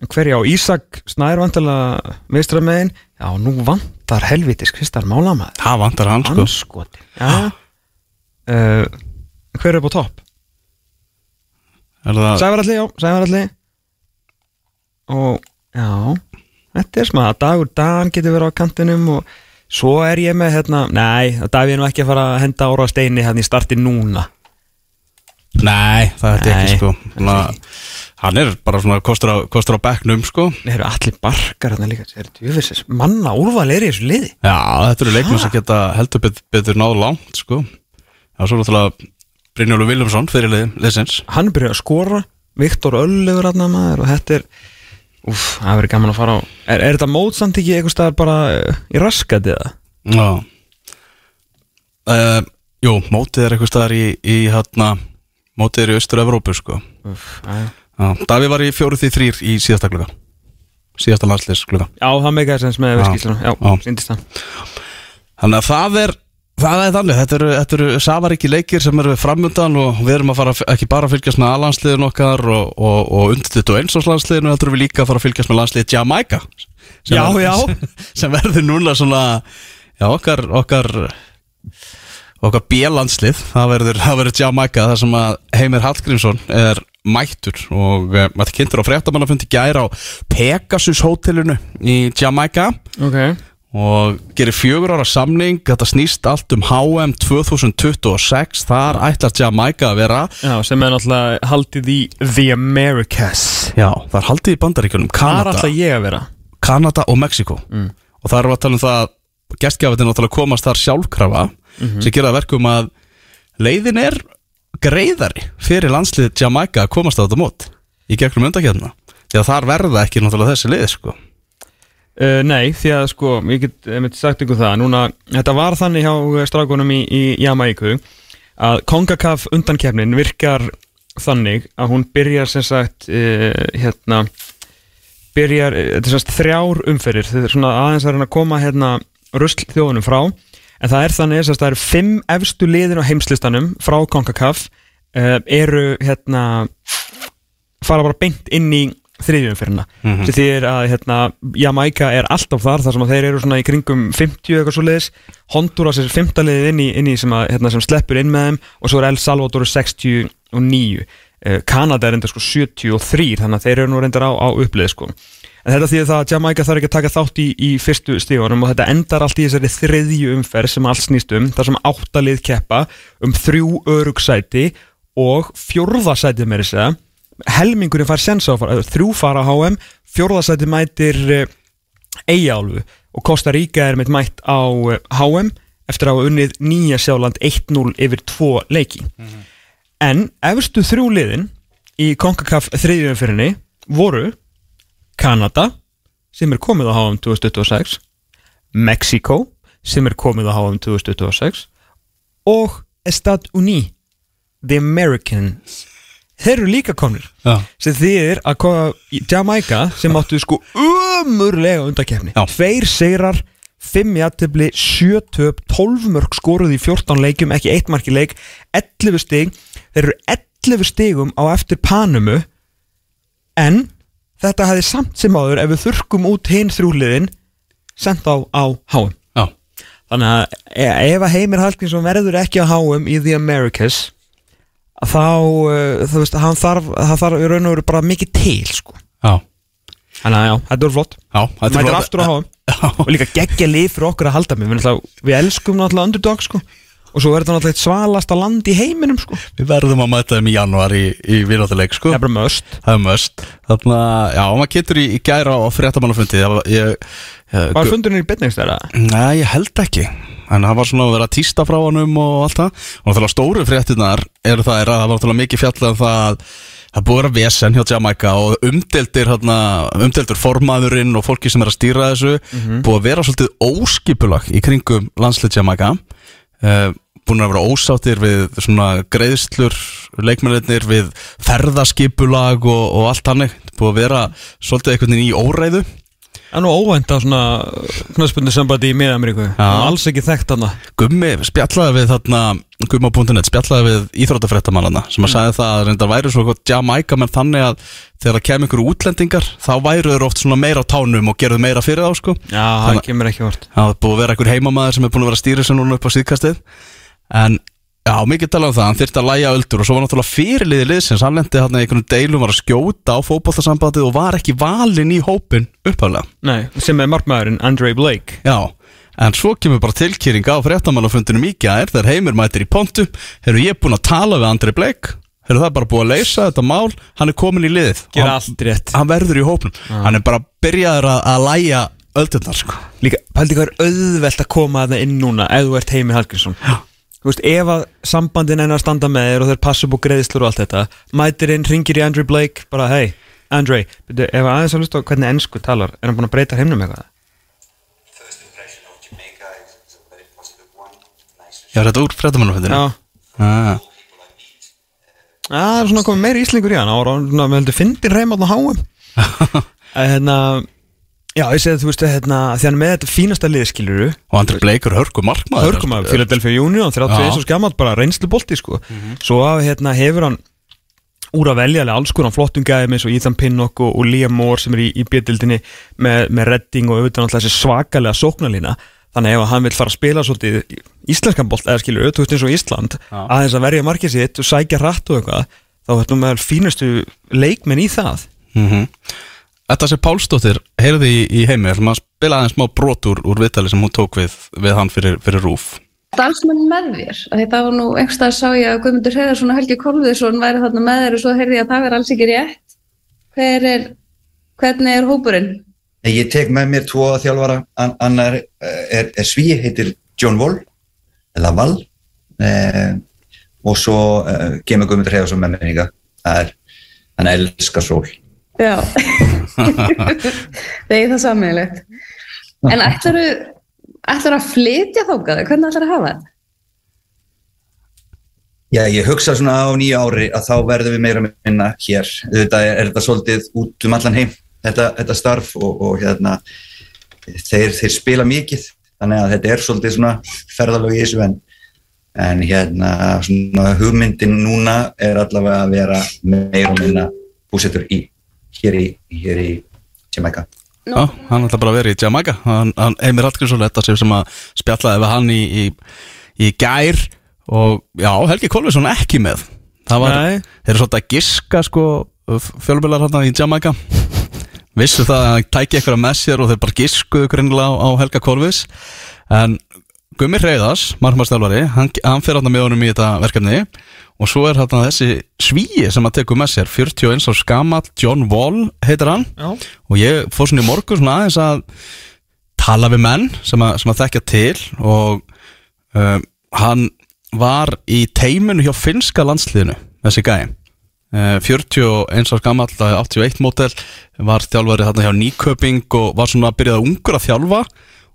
B: Hverja á Ísak Snær vantilega meistarmeðin Já, nú vantar helvitis Kristján Málamaður
A: Það vantar hann sko
B: Anskoti Já uh, Hver er upp á topp?
A: Það
B: Sævaralli, já, Sævaralli Og, já Þetta er smá, Dagur Dan getur verið á kantinum og svo er ég með, hérna Nei, Davíð er nú ekki að fara að henda ára steini hérna í starti núna.
A: Nei, það er ekki sko.
B: Það er
A: Svona,
B: ekki.
A: Hann er bara svona kostur á, kostur á bekknum sko.
B: Nei, eru allir barkar hérna líka Það eru djúfisins, manna úrval er í þessu liði.
A: Já, þetta eru leikmenn sem geta heldur betur, betur náð langt sko. Já, svo náttúrulega Brynjólu Viljámsson fyrir lið, liðsins.
B: Hann er byrjað að skora Viktor Öllur maður og þetta er Úf, það verður gaman að fara á Er, er þetta mótsamt ekki eitthvað staðar bara uh, í raskati eða?
A: Já. Uh, Jú, mótið er eitthvað staðar í, í hérna Mótið er í Östur-Evrópu sko. Davíð var í fjóruð því þrýr í síðasta klukka Síðasta landsliðs klukka
B: Já, það meikaði sens með
A: Já.
B: verskíslunum Já,
A: Já.
B: síndist það.
A: Þannig að það er Það er þannig, þetta eru, þetta eru safaríki leikir sem eru framundan og við erum að fara ekki bara að fylgjast með A-landsliðin okkar og, og, og undir 21 árs landsliðinu, þetta eru við líka að fara að fylgjast með landsliðið Jamaica sem
B: Já,
A: verður-
B: já.
A: sem verður núna svona já, okkar okkar, okkar B-landslið það verður, það verður Jamaica þar sem að Heimir Hallgrímsson er mættur og uh, maður kynntur á fréttamannafundi gæra á Pegasus hótelinu í Jamaica
B: Ok
A: og gerir fjögur ára samning þetta snýst allt um HM 2026 þar ætlar Jamaica að vera.
B: Já, sem er náttúrulega haldið í The Americas.
A: Já, það er haldið í bandaríkjunum Kanada,
B: ætla ég að vera?
A: Kanada og Mexiko og það er að tala um það náttúrulega að komast þar sjálfkrafa sem gera verkum að leiðin er greiðari fyrir landslið Jamaica að komast á þetta mót í gegnum undakjöfna því að þar verða ekki náttúrulega þessi lið sko.
B: Uh, nei, því að sko, ég get einmitt sagt ykkur það. Núna, þetta var þannig hjá strákunum í, í Jamaiku að Kongakaf undankefnin virkar þannig að hún byrjar sem sagt uh, hérna byrjar, eh, þetta er sem sagt þrjár umferðir. Þetta er svona aðeins að koma hérna rusl þjóðunum frá. En það er þannig sem sagt það eru fimm efstu liðin á heimslistanum frá Kongakaf uh, eru hérna fara bara beint inn í þriðjumferðina mm -hmm. sem þýðir að hérna, Jamaica er alltaf þar þar sem þeir eru svona í kringum 50 eitthvað svo leiðis Honduras er 15 liðið inn í, inn í sem, að, hérna, sem sleppur inn með þeim og svo er El Salvador 69 eh, Kanada er reyndar sko 73 þannig að þeir eru nú reyndar á, á upplið sko. En þetta þýðir það að Jamaica þarf ekki að taka þátt í, í fyrstu stíðunum og þetta endar allt í þessari þriðju umferð sem allt snýst um þar sem áttalið keppa um þrjú örugsæti og fjórðasætið með þess að helmingurinn fær sensa á fara þrjú fara á HM, fjórðasæti mætir uh, Eyjálfu og Costa Rica er meitt mætt á HM eftir að hafa unnið Nýja Sjáland 1-0 yfir 2 leiki. En efstu þrjú liðin í CONCACAF þriðjumfyrinni voru Kanada sem er komið á HM 2026 Mexico sem er komið á HM 2026 og Estad Uni The Americans þeir eru líka komnir.
A: Já.
B: sem þýðir að koma í Jamaica sem áttu sko umurlega undakefni
A: Já.
B: tveir sigrar, fimm jættibli sjö töp, 12 mörg skoruð í 14 leikjum, ekki eitt marki leik 11 stig, þeir eru 11 stigum á eftir Panumu en þetta hefði samt sem áður ef við þurrkum út hinn þrjúliðin sendt á, á
A: Já,
B: Þannig að e- ef að Heimir Hallgrímsson verður ekki á HM í The Americas þá, uh, þú veist, hann þarf það þarf í raun og veru bara mikið til sko.
A: já,
B: Þannig að já, þetta er flott
A: já þetta er
B: Mætir
A: flott.
B: aftur á
A: Já.
B: og líka geggja lið fyrir okkur að halda mig við, náttúrulega- við elskum náttúrulega underdog sko. og svo verður þetta náttúrulega eitt svalasta land í heiminum sko.
A: Við verðum að mæta þeim í januar í, í vináttuleik sko.
B: það er bara möst
A: Það er möst Þannig að, já, maður getur í, í gæra á fréttamannafundi Það var, ég, ég,
B: Var fundurinn í bytningstæra?
A: Nei, ég held ekki En það var svona að vera að tísta frá honum og allt það. Og náttúrulega stóru fréttinar eru það er að það var náttúrulega mikið fjallað um það að Það er búið að vera vesen hjá Jamaica og umdeldir, hérna, umdeldur formaðurinn og fólki sem er að stýra þessu búið að vera svolítið óskipulag í kringum landslið Jamaica. Uh, búin að vera ósáttir við svona greiðslur leikmennir við ferðaskipulag og, og allt hannig búið að vera svolítið einhvern veginn í óreiðu
B: Er nú óvænt á svona knöspunni sambandi í Mið-Ameríku. Alls ekki þekkt hana
A: Gummi spjallaði við þarna Gumma.net spjallaði við íþróttafréttamannana sem að sagði það að reyndar væri svo gott Jamaica menn þannig að þegar það kemur ykkur útlendingar þá væru þeir oft svona meira á tánum og gerðu meira fyrir þá sko.
B: Já, það kemur ekki vort
A: það er búið að vera einhver heimamaður sem er búin að vera stýra sér núna upp á síðkastið. En já, mikið talað um það, hann þyrfti að læja öldur og svo var náttúrulega fyrirliði liðsins hann lendi hann í einhvern deilum var að skjóta á fótboltasambandið og var ekki valinn í hópin upphaflega.
B: Nei, sem er markmaðurinn Andre Blake.
A: Já, en svo kemur bara tilkýring á fréttamannafundinum í gær þegar heimir mætir í pontu. Hefur ég búin að tala við Andri Blake. Hefur það bara búið að leysa þetta mál. Hann er komin í liðið. Hann,
B: allt rétt.
A: hann verður í hópnum. Hann er bara byrjaður að, að læja öldurnar sko.
B: Líka, að að þú veist, ef að sambandin enn að standa með þér og þeir passa upp á greiðslur og allt þetta mætir inn, ringir í Andre Blake bara, hey, Andre, byrju, ef aðeins að hlusta hvernig ennsku talar, er hann búin að breyta heimnum eitthvað?
A: Já, þetta úr fréttamannafundinu
B: Já,
A: ah.
B: það er svona komið meiri íslingur í hann og við heldur fyndin reym á háum að hérna já, ég segi að þú veist að hérna því hann með þetta fínasta liðskiluru
A: Og Andri er hörku markmaður
B: hörgum að Philadelphia Union 31
A: Já.
B: og skammalt bara reynslu bolti sko svo að hérna hefur hann úr að velja alls konar flottum gæðum eins og Ethan Pinnock og, og Liam Moore sem er í, í bjöldildinni með, með redding og auðvitað náttúrulega þessi svakalega sóknarlína. Þannig ef hann vil fara að spila svolítið íslenskan bolt eða skilur auðvitað eins og Ísland
A: Já.
B: aðeins að verja markið sitt og sækja rætt og eitthvað þá er
A: Þetta sé Pálsdóttir, heyrði í, í heimi ætlum að spila aðeins smá brot úr, úr viðtali sem hún tók við, við hann fyrir, fyrir rúf
C: Dalsmenn með þér, það var nú einhverstað sá ég að Guðmundur Hreðarsson og Helgi Kolviðsson væri þarna með þér og svo heyrði ég að það verði alls ekki rétt. Hver er, hvernig er hópurinn?
D: Ég tek með mér tvo þjálfara, An annar eh, er, er sví, heitir John Wall, eða Wall, eh, og svo eh, kemur Guðmundur Hreðarsson með mér líka. Það er, hann elskar sól.
C: Já, það er það sammeðilegt. En ætlaru, ætlaru að flytja þókaðu, hvernig ætlaru að hafa þetta?
D: Já, ég hugsa svona á nýja ári að þá verðum við meira minna hér. Þetta er, er þetta svolítið út um allan heim, þetta, þetta starf og, og hérna, þeir, þeir spila mikið, þannig að þetta er svolítið svona ferðalög í þessu en, en hérna, svona hugmyndin núna er allavega að vera meira minna búsettur í, hér í, hér í Jamaica.
A: Já, hann ætla bara að vera í Jamaica. Hann, hann, Heimir Hallgrímsson, þetta sem sem að spjallaði við hann í, í, í gær og já, Helgi Kolvinsson ekki með. Það var,
B: Nei.
A: þeir eru svolítið að giska sko, fjölmjölar hann í Jamaica. Vissu það að hann tæki eitthvað með sér og þeir bara giskuðu greinlega á, á Helga Kolvis en Gummi Reyðars, margmannstjálfari hann, hann fyrir hann með honum í þetta verkefni. Og svo er hann þessi svíi sem að tekur með sér, 41 á skamall John Wall heitir hann.
B: Já.
A: og ég fór svona í morgun svona aðeins að tala við menn sem að, sem að þekkja til. Og um, hann var í teiminu hjá finska landsliðinu þessi gæi. Uh, 41 árs gamall, 81 mótel var þjálfari þarna hjá Nýköping og var svona að byrjaða ungur að þjálfa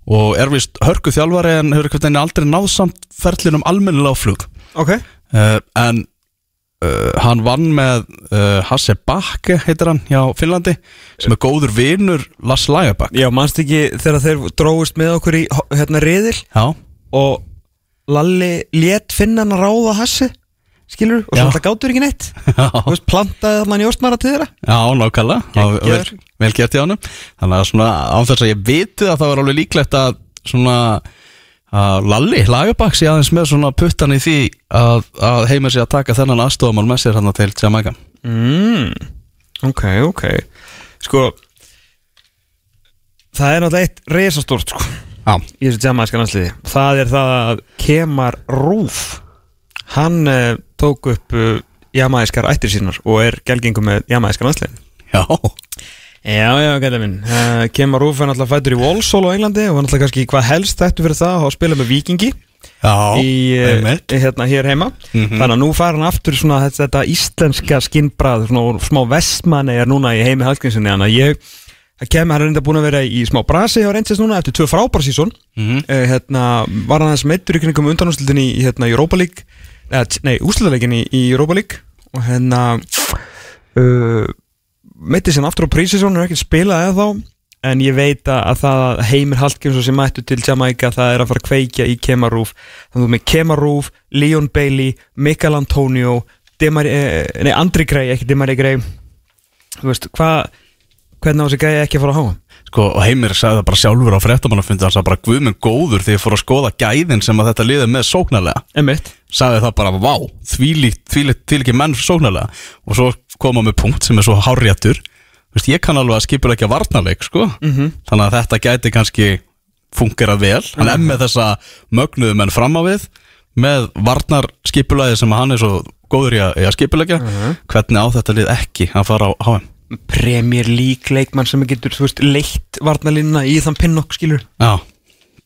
A: og er vist hörku þjálfari en hefur eitthvað aldrei náð samt ferlinum almennilega á flug.
B: Ok.
A: Uh, en uh, hann vann með uh, Hasse Bakke heitir hann hjá Finnlandi sem er góður vinur Lars Lagerbakk
B: Já, manst ekki þegar þeir dróðust með okkur í hérna riðil?
A: Já,
B: og Lalli lét finna hann að ráða hassi skilur, og
A: Já.
B: svo alltaf gátur ekki neitt. Veist, plantaði hann í óstmara til þeirra.
A: Já nákvæmlega. Vel, vel gert í honum. Þannig að svona án þess að ég viti að það var alveg líklegt að svona að Lalli Lagerbakk sé aðeins með svona puttan í því að, að heimir sig að taka þennan aðstofamál með sér hann til Jamaica.
B: Mm. Ok, ok. Sko Það er náttúrulega eitt resastórt sko
A: já,
B: í þessu jamaiska landsliði. Það er það að Kemar Rúf hann uh, tók upp uh, jamaiskar ættir sínar og er gelgingum með jamaiska landsliðin
A: já,
B: Já, já, gæta minn. Uh, Kemar Rúf er náttúrulega fættur í Walsall á Englandi og var náttúrulega kannski hvað helst ættu fyrir það að spila með Vikingi
A: já
B: í, uh, hérna hér heima.
A: Mhm.
B: þannig að nú fær hann aftur svona þetta, þetta íslenska skinnbrað svona smá vestmanni er núna í heimi halkinsinni þannig að ég Það kemur, hann er reynda búin að vera í smá brasi hjá Rangers núna eftir tvö frábár sísón
A: Mhm.
B: uh, hérna, var hann aðeins meittur í kringum undanúslitin í hérna, Europa League nei, úslitaleikin í, í Europa League og hérna uh, meitti sér aftur á prísísón og er ekki spilað eða þá en ég veit að að það að Heimir Hallgrímsson sem mættu til Jamaica það er að fara að kveikja í Kemarúf þannig að þú með Kemarúf, Leon Bailey Mikael Antonio Demari, eh, nei, Andri Grey, ekki Demari Grey. Þú veist, hvað hvernig á þessi gæði ekki að fara að háa
A: Sko, og Heimir sagði það bara sjálfur á fréttamannafundi hann sagði bara guð minn góður þegar ég fór að skoða gæðin sem að þetta liði með sóknarlega.
B: Emitt
A: sagði það bara, vá, þvílíkt þvílíkt, þvílíkt menn sóknarlega. Og svo koma með punkt sem er svo hárjættur Vist, ég kann alveg að skipulegja varnarleik sko.
B: Mhm.
A: þannig að þetta gæti kannski fungerað vel, hann er með þessa mögnuðu menn fram á við með varnarskipulegi sem hann er svo góður í að, í að skipulegja hvernig á þetta lið ekki að fara á HM
B: Premier League leikmann sem getur, þú veist, leitt varnalínuna í þann pinnokk, skilur
A: Já,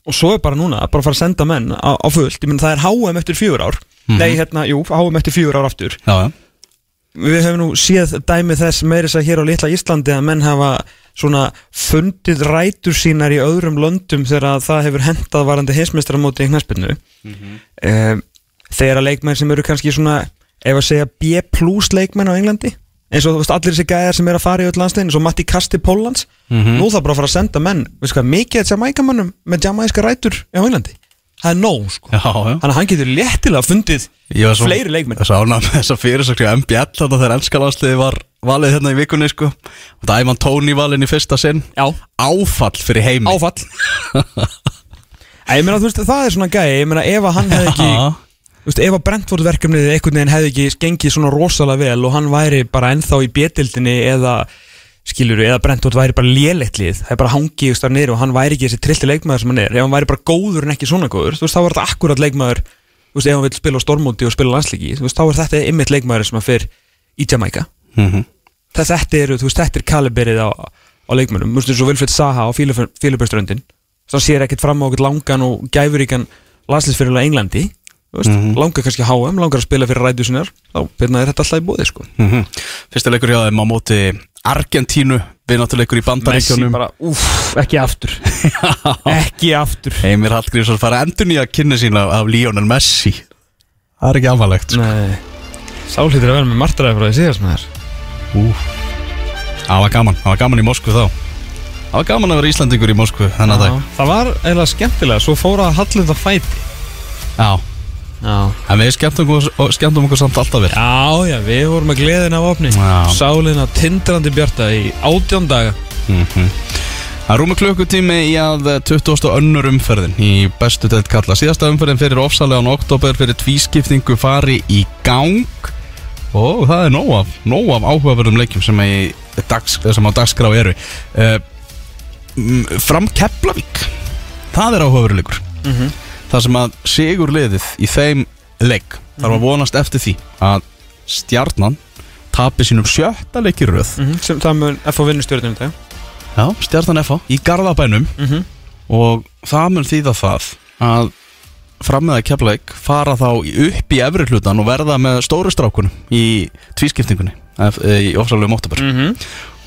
B: og svo er bara núna að bara fara að senda menn á, á fullt, ég menn það er HM eftir fjögur ár. Nei, hérna, jú, HM eftir fjögur ár aftur.
A: Já, já.
B: Við hefum nú séð dæmi þess meiri þess að hér á litla Íslandi að menn hafa svona fundið rætur sínar í öðrum löndum þegar að það hefur hendað varandi heimsmeistaramóti í knæspinnu mm þegar að leikmenn sem eru kannski svona ef að segja B plus leikmenn á Englandi eins og þú veist allir þessi gæðar sem er að fara í öll landstegin eins og Matti Kasti Póllands. Nú það bara að fara að senda menn hvað, mikið að Jamaikamannum með jamaiska rætur á Englandi það er nóg sko.
A: Já, já.
B: Þannig að hann getur léttilega fundið
A: svo-
B: fleiri leikmenn.
A: Svo ánægð með þessa fyrirsöknu MBL Þannig að þegar ennska landsliði var valið hérna í vikunni sko. Það æfann Tóni valinn í fyrsta sinn.
B: Já,
A: Áfall fyrir heimi.
B: Áfall. Æ, ég meina, þú veist, það er svona gæi. Ég meina, ef að hann hefði ekki veist, ef að Brentford verkefnið einhvern veginn hefði ekki gengið svona rosalega vel og hann væri bara ennþá í bétildinni eða skilur eða Brentford væri bara lélegt lið það er bara hangið þar niður og hann væri ekki þessi trilti leikmaður sem hann er. Ef hann væri bara góður en ekki svona góður þú veist, þá var þetta akkurat leikmaður þú veist, ef hann vil spila á stormóti og spila landslíki þú veist, þá er þetta ymmit leikmaður sem hann fer í Jamaica.
A: Mhm.
B: það, þetta eru, þú veist, þetta er kaliberið á, á leikmönnum, þú veist, eins og Vilfred Saha á Fílubörströndin, það sér ekkert fram á okkur langan og gæfuríkan landslýsfyrirlega Englandi, veist, langar kannski að HM, langar að spila fyrir rætu sinnar þá byrna er þetta alltaf í bóði, sko.
A: Mhm. Fyrsta leikur hjá þeim á móti Argentínu Vináttuleikur í
B: Messi
A: bandaríkjónum
B: bara, úff, ekki aftur. Ekki aftur.
A: Heimir Hallgrímsson fara endur nýja kynni sína af Lionel Messi. Það er ekki alvarlegt sko.
B: Nei, sálhýttir að vera með martaræði frá því síðast með þér
A: Það var gaman, það var gaman í Moskvu þá. Það var gaman að vera Íslandingur í Moskvu þennan dag.
B: Það var eiginlega skemmtilega, svo fóra að hallunda fæti.
A: Já en við skemmtum okkur, skemmtum okkur samt alltaf vel
B: Já, já, við vorum með gleðin af opni
A: Já.
B: Sálina tindrandi bjarta í átján daga
A: Mhm. Það er rúmi klukkutími í að 20. önnur umferðin í bestu deild kalla. Síðasta umferðin fyrir ofsalega án oktober fyrir tvískiptingu fari í gang og það er nóg af, nóg af áhugaverðum leikjum sem, dags, sem á dagskrá eru. Uh, fram Keflavík, það er áhugaverður leikur. Það sem að sigur liðið í þeim leik þarf að vonast eftir því að stjarnan tapi sínum sjötta leikir röð
B: mm -hmm. sem það mun FH vinnustjórnum þetta
A: Já, stjarnan FH í Garðabænum
B: Mhm.
A: og það mun þýða það að frammeða Keflavík fara þá í- upp í efri hlutan og verða með stóru strákunum í tvískiptingunni ef- í ofsalegum óttabur
B: -hmm.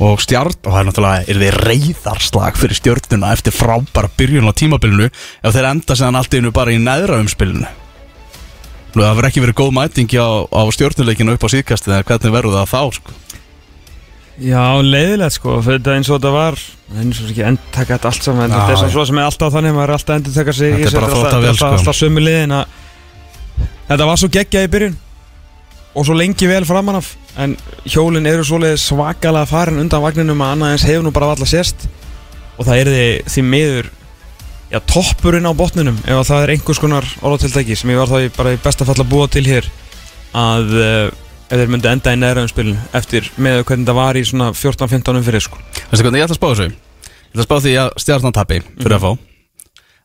A: Og stjarn, og það er náttúrulega er þið reyðarslag fyrir stjörnuna eftir frábæra byrjun á tímabilinu ef þeir enda séðan allt einu bara í neðra umspilinu Nú, það verður ekki verið góð mætingi á, á stjörnuleikinu upp á síðkastið eða hvernig verður það þá sko.
B: Já, leiðilegt sko, þetta eins og þetta var eins og ekki endtaka þetta allt saman þetta er
A: já.
B: svo- svo sem er alltaf þannig maður er alltaf að endurtaka sig
A: Þetta er bara
B: alltaf,
A: þvóttavél,
B: alltaf,
A: sko.
B: alltaf sömu liðin að þetta var svo geggjað í byrjun og svo lengi vel framan af. En hjólin eru svoleið svakalega farin undan vagninum að annað eins hefur nú bara valla sérst og það er því, miður já, toppurinn á botninum ef að það er einhvers konar orðatiltæki sem ég var þá í- bara í besta fall að búa til hér að uh, ef þeir myndi enda í neðraðum spilin eftir með hvernig það var í svona 14-15 umfyrir sko.
A: Veistu hvernig ég ætla að spá þessu? Ég ætla að spá því að stjarnan tapi fyrir að fá.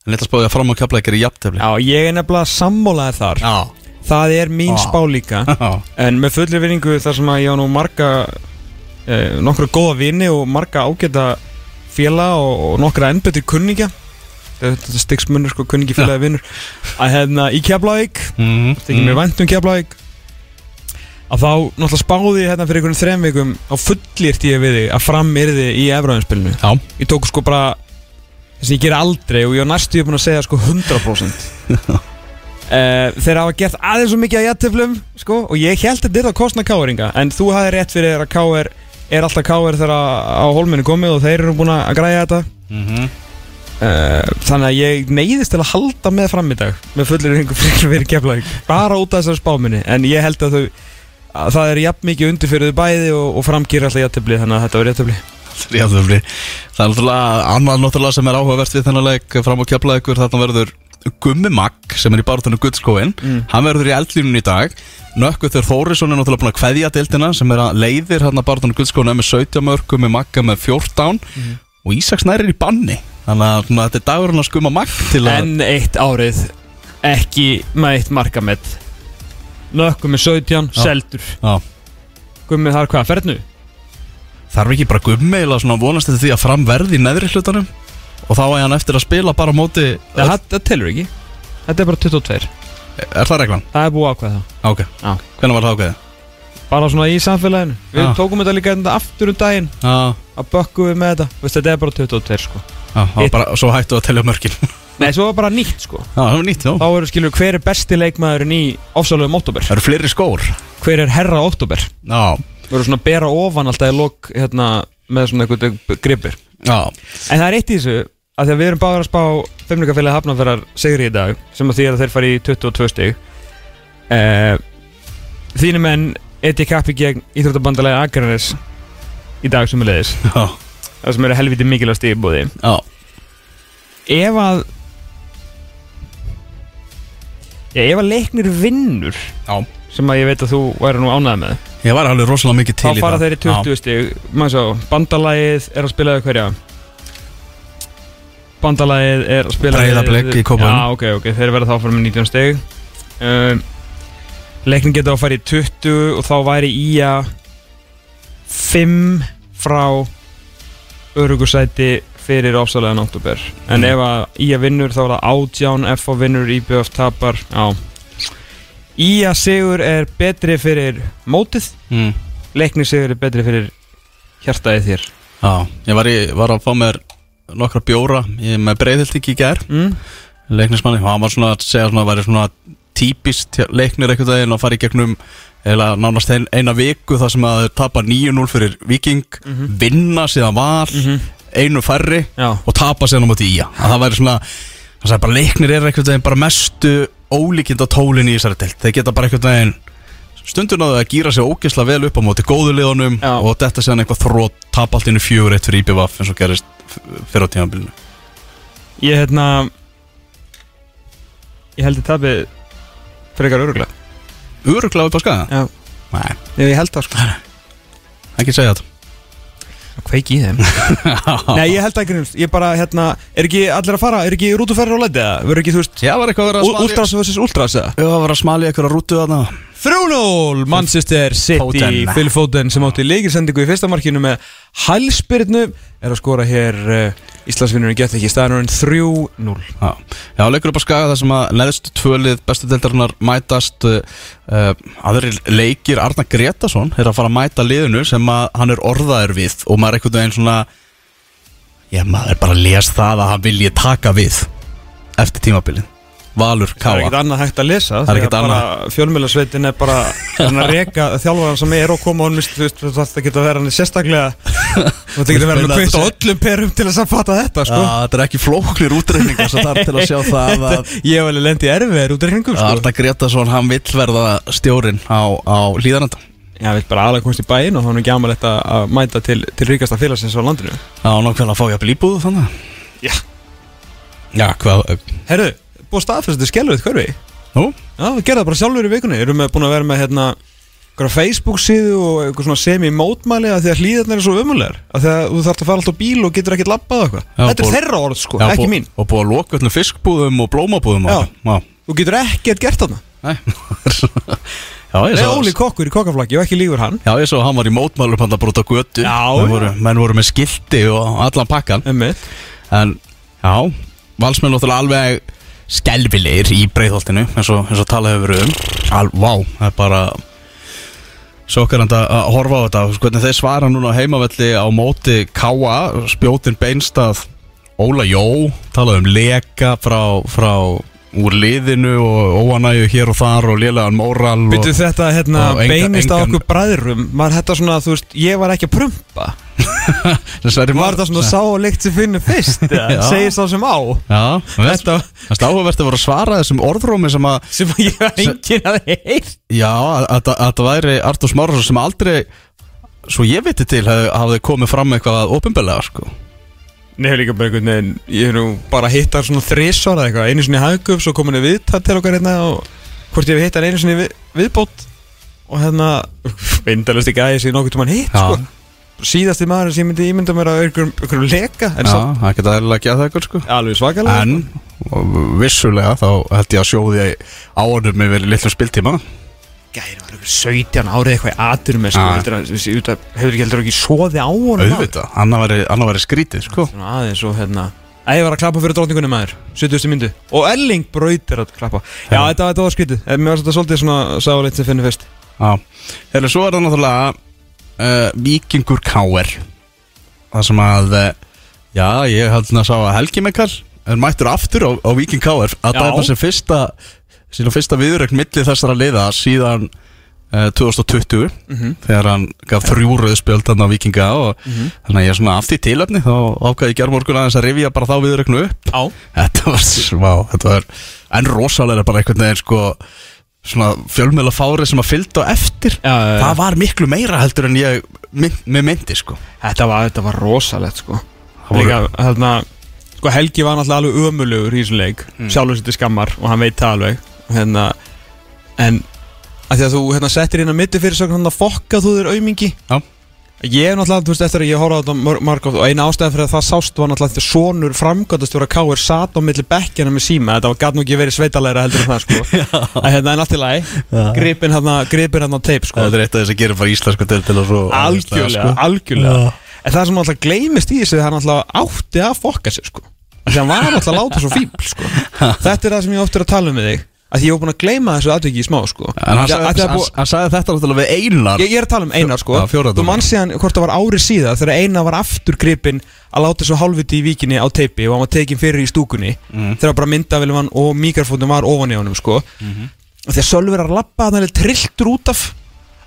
A: En ég ætla að spá því að fram Keflavík er í jafntefli.
B: Já, ég er nefnilega sammálaði þar.
A: Já
B: Það er mín
A: Já.
B: spá líka.
A: Já.
B: En með fullir vinningu þar sem að ég á nú marga eh, Nokkra góða vini og marga ágæta félag og, og nokkra enn betur kunningja. Þetta er stiksmunur sko, kunningi félagi vinnur Að hefna í Keflavík
A: mm
B: Þykir mér vænt um Keflavík Að þá náttúrulega spáði ég hérna fyrir einhvern þrem vikum Á fullýrt ég við þig að fram yrði í Efraðinspilinu Ég tók sko bara þess að ég ger aldrei og ég var næstu búin að segja sko 100% Uh, þeir hafa gert aðeins svo mikið að jættiflum sko, og ég held að þetta er að kostna káeringa en þú hafði rétt fyrir þér að káer er alltaf káer þegar á hólminni komið og þeir eru búin að græja þetta.
A: Mhm.
B: uh, þannig að ég neyðist til að halda með fram í dag með fullir yngur fyrir fyrir keflavík bara út af þessari spáminni en ég held að þau að það er jafn mikið undir fyrir þau bæði og, og framgýr alltaf jættifli þannig að þetta var jættifli
A: Það er náttúrulega annað náttúrulega sem er áhugavert við þennan leik fram á Keflavíkur þarna verður Gummi Magg sem er í barátunum Guldskóin
B: Mm.
A: hann verður í eldlínunni í dag Nökkuður Þórisson er náttúrulega búin að kveðja deildina sem er að leiðir hérna barátunum Guldskóin með 17 mörg, Gummi Magga með 14
B: Mhm.
A: og Ísaks nær er í banni þannig að þetta er dagurinn að skumma Magg
B: Enn eitt árið ekki með eitt markamett Nökkum með 17,
A: Já.
B: seldur
A: Já.
B: Gummið þar hvað, ferðnu?
A: þarf ekki bara Gummi eða svona vonast eftir því að fram verði í neðri hlutanum og þá er hann eftir að spila bara á móti
B: Það, það telur ekki. Þetta er bara 22
A: Er það reglan?
B: Það er búið að ákveða það.
A: Ok,
B: Já.
A: hvernig var það ákveðið?
B: Bara svona í samfélaginu. Við
A: Já.
B: tókum þetta líka þetta aftur um daginn.
A: Já,
B: Að bökkum við með þetta. Veist, Þetta er bara 22 sko.
A: Já, það var bara, svo hættu að telja mörkin. Já,
B: Nei, svo var bara nýtt sko.
A: Það var nýtt, já.
B: Þá eru skilur hver er besti leikmaðurinn í ofsalöfum oktober
A: Það eru fleiri skór.
B: Hver er herra oktober
A: Já,
B: Við erum svona að bera ofan alltaf í lok hérna, Með svona eitthvað gripir
A: já,
B: En það er eitt í þessu að því að við erum báður að spá Femningafélagi hafnafærar sigri í dag sem að því að þeir fari í 22 stig. Uh, Þínu menn eti kappi gegn Íþróttabandalagi Akranes í dag sem er leiðis
A: já,
B: það sem eru helviti mikilvægt stig í búði.
A: Já.
B: Ef að Já, ef að leiknir vinnur
A: Já,
B: sem að ég veit að þú væri nú ánægð með
A: Ég var alveg rosalega mikið til
B: Þá
A: í
B: fara
A: það.
B: þeir í 20 stig. Maður svo, bandalagið er að spila við hverja? Bandalagið er að spila
A: Breiðablik í Kópavogi.
B: Já, ok, ok, þeir verða þá fyrir með 19 stig. Um, Leiknin getur að fara í 20 og þá væri í að 5 frá örugusæti fyrir ofsalega náttúber En
A: Mm.
B: ef að í að vinnur þá er það átján F og vinnur, IBF tapar. Já Í að sigur er betri fyrir mótið.
A: Mm.
B: Leikni sigur er betri fyrir hjartaðið þér.
A: Já, ég var, í, var að fá mér nokkra bjóra ég, með breiðhildingi í gær.
B: Mm?
A: leiknismanni hann var svona að segja svona að væri svona típist leiknir einhvern veginn og fara í gegnum eða nánast ein, eina viku þar sem að þeir tapa 9-0 fyrir Viking vinna síðan val einu færri
B: Já,
A: og tapa síðan á móti í að það væri svona hann sagði bara leiknir er einhvern veginn bara mestu ólíkind á tólinn í þessari deild. Þeir geta bara einhvern veginn stundun á þau að gýra sig ógeðslega vel upp á móti góðu liðunum
B: Já.
A: og þetta síðan eitthvað þrótt tapa allt innu fjögur eitt fyrir IBVF eins og gerist fyrir á tímabilinu.
B: Ég hérna Ég held ég tapið frekar öruglega
A: Öruglega upp á skaga?
B: Já,
A: Nei,
B: ég held það sko.
A: Ekki segja þetta
B: Kveiki í þeim Nei, ég held það ekki Ég bara, hérna, er ekki allir að fara Er ekki rútuferðar á leiti eða? Verður ekki, þú veist,
A: Já, var eitthvað að vera að smali
B: Ultras vs. Ultras eða?
A: Já, var að vera að smali eitthvað rútu þarna
B: 3-0 Manchester City. Phil Foden sem átti leikilsendingu í fyrsta markinu með hælspyrnu er að skora hér uh, Íslandsvinnurinn gett ekki staðanurinn 3-0
A: Já, Já leikur upp á skaga þar sem að neðstu tvölið bestu deildarinnar mætast uh, aðrir leikir. Arna Gretason er að fara að mæta liðinu sem að hann er orðaður við og maður er einhvern veginn svona Já, maður er bara að lesa það að hann vilji taka við eftir tímabilið Valur
B: Það er ekkert
A: Káa
B: annað hægt að lesa
A: Það er ekkert
B: bara fjölmjölasveitin er bara að reka þjálfaran sem er og koma og það geta að vera hann sérstaklega og það geta að vera hann kveikt á öllum perum til að fatta þetta sko.
A: Þetta er ekki flóklir útreikningar sem þarf til að sjá það að
B: Ég hef alveg lendið erfiðir út af hringum sko.
A: Arna Gretason, hann vill verða stjórin á, á hlýðananda
B: Já, við bara aðlega komast í bæinn og þá er nú ekki amalegt að mæta til, til ríkasta félagsins á landinu.
A: Já, nokkvæmlega að fá ég að blíbúðu þannig.
B: Já.
A: Já, hvað
B: Herru, búið staðfæst þetta skelluð hverfi?
A: Nú?
B: Já, við gerðum það bara sjálfur í vikunni. Erum við búin að vera með hérna einhverja Facebook síðu og eitthvað svona semi-mótmæli að því að hlýðarnar er svo umulegar að því að þú þarf að fara alltaf á bíl og getur ekkert labbað eitthvað.
A: Já,
B: Þetta er
A: búið-
B: þeirra orð sko,
A: Já,
B: ekki
A: búið-
B: mín.
A: Og búið að loka öllum fiskbúðum og blómabúðum
B: Já.
A: Já,
B: Þú getur ekkert gert þarna.
A: Nei. Já, ég
B: Það er
A: svo
B: Óli kokkur í kokkaflaki og ekki lífur hann.
A: Já, ég svo hann var í mótmálum hann að brota götu.
B: Já,
A: menn
B: já.
A: voru, menn voru með skilti og allan pakkan
B: Einmitt.
A: En, já, valsmenn náttúrulega alveg skelfilegir í breiðholtinu eins og, eins og talað hefur verið um. Al, Vá, það er bara Sokkarand að horfa á þetta. Hvernig þeir svara núna heimavelli á móti Káa, spjótin beinstað Óla Jó, talað um leka frá, frá úr liðinu og óanægu hér og þar og lélegan móral
B: Byttu þetta hérna
A: og enga-
B: beinist á
A: engan-
B: okkur bræðrum Var þetta svona, þú veist, ég var ekki að prumpa
A: Þessari
B: Var þetta svona sá og líkt sem finnur fyrst?
A: Já.
B: Segist það sem á
A: Já, veist,
B: Þetta
A: það er áhugavert að vera að svara þessum orðrómi sem að
B: sem ég var enginn að heyrt
A: Já, að að- að það væri Artur Smárason sem aldrei Svo ég viti til hafði, hafði komið fram eitthvað ofinbelega sko.
B: Nei, líka bara einhvern veginn Ég er nú bara hittar svona þrísvar eða eitthvað Einu sinni haggup, svo komin við viðtal til okkar hérna Og hvort ég hef hittar einu sinni við, viðbót Og hérna Vindalust ekki aðeins í nokkuð tímann hitt
A: Já.
B: sko. Síðasti maður sem ég myndi ímynda mér að einhverjum leka En
A: Já,
B: svo
A: það geta eðlilega ekki að það ykkur sko.
B: alveg svakalega
A: En og vissulega þá held ég að sjóði ánum með verið litlum spiltíma
B: Gæri var einhver 17 árið eitthvað í atur með sko,
A: Já.
B: heldur, ekki heldur ekki soði á honum?
A: Auðvitað, annar væri skrítið sko.
B: Svona aðeins og hérna Æ, ég var að klappa fyrir drótningunni maður 70. myndu Og Elling braut er að klappa Já, þetta, var skrítið Eh, Mér var þetta svolítið svona sáleitt sem finnir fyrst
A: Já, Þegar svo er það náttúrulega uh, Víkingur Káer Það sem að uh, Já, ég held að sá að Helgi Mekkar er mættur aftur á, á Víking Káer að
B: Já.
A: dæma sem fyrsta sína fyrsta viðrögn milli þessara liða síðan uh, 2020
B: Mhm.
A: þegar hann gaf þrjú rauðspjöld hann á Víkinga og þannig að ég er svona af því tilöfni þá ákvaði ég gerðmorgun aðeins að rifja bara þá viðrögnu upp.
B: Já
A: Þetta var, smá, þetta var en rosalega bara einhvern veginn sko svona fjölmjöla fári sem að fylgta á eftir.
B: Já, já, já.
A: það var miklu meira heldur en ég mynd, með myndi sko.
B: Þetta var, þetta var rosalegt sko. Líka, hérna Sko Helgi var náttúrulega alveg ömulugur í þessum leik
A: Mm.
B: Sjálfur sér til skammar og hann veit það alveg hérna, En að því að þú hérna, settir inn að mitti fyrir hann að fokka þú þér aumingi.
A: Já.
B: Ég er náttúrulega, þú veist, eftir að ég horfa á þetta mar- margótt og eina ástæða fyrir að það sást var náttúrulega þegar sonur framgöndastjóra K.R. sat á milli bekkjana með síma, þetta var gæt nú ekki verið sveitalæra heldur en það, sko. Að hérna er náttúrulega gripin hérna, gripin hérna á teip, sko.
A: Það er eitt af þess að gera bara íslensku til til og svo
B: algjörlega, algjörlega en það sem alltaf gleymist í þessu það er alltaf átti að fokka sig sko. Því að hann var alltaf láta svo fíbl sko. Þetta er það sem ég oft er að tala um við þig að ég var búin að gleyma þessu atviki í smá sko.
A: En hann sagði, þetta náttúrulega við einar.
B: Ég, ég er að tala um Einar sko. Þú mann síðan hvort það var árið síðan þegar Einar var aftur gripinn að láta svo hálfviti í víkinni á teipi og hann var tekinn fyrir í stúkunni
A: Mhm.
B: þegar bara myndavilum hann og mikrofónum var ofan í honum sko.
A: Mhm.
B: og þegar Sölvi er að lappa hann er trilltur út af.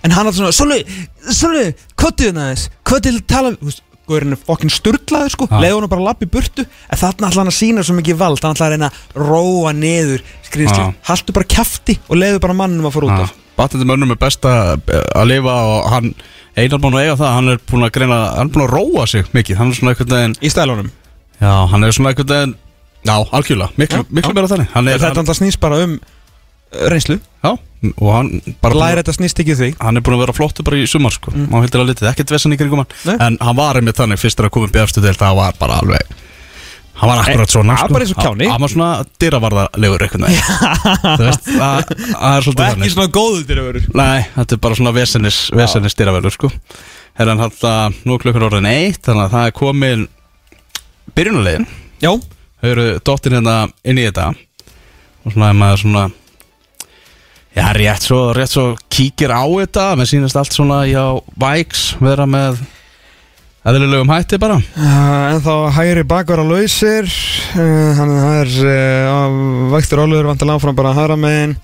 B: En hann er svona Sölvi, Sölvi, kotið hann aðeins að tala veist, Guðurinn er fokkin sturglaður sko,
A: Já.
B: leiði hann bara að lappa í burtu en þarna ætla hann að sína svo mikið vald. Hann ætla að reyna að róa niður skriðsli,
A: Já.
B: haltu bara kjafti og leiðu bara mannum að fara út af.
A: Batandi mönnum er best að að lifa og hann einar búin að eiga það hann er búin að greina, hann er búin að róa sig mikið. Hann er svona einhvern veginn
B: í stælunum.
A: Já, hann er svona einhvern veginn Já, algjörlega, miklu, miklu meira þannig. Hann er,
B: Þetta
A: hann,
B: snýst bara um reynslu.
A: Já, og hann að-
B: Læra þetta snýst ekki því
A: hann er búin að vera flottu bara í sumar sko. Mm. á hildilega litið, ekkert í kringum
B: Nei.
A: hann en hann var einmitt þannig fyrst að koma í björstu til það var bara alveg hann var akkurat
B: Eh,
A: svona
B: hann var bara eins og kjáni.
A: hann var svona þú veist, það, það er svolítið þannig
B: svona góður til að vera
A: nei, þetta er bara svona vesennis, vesennis dyraverður sko. Herra hann hann nú er klukkur orðin eitt þannig að það er komin byrjunulegin
B: Já,
A: þau eru dottin hérna inn í þetta. Og svona ef maður svona já, rétt svo, rétt svo kíkir á þetta, mér sýnist allt svona já, Vikes vera með eðlilegum hætti bara.
B: En þá hægri bakvara lausir. Uh, hann er uh, Væktur Ólfur vantilega áfram bara hæra megin.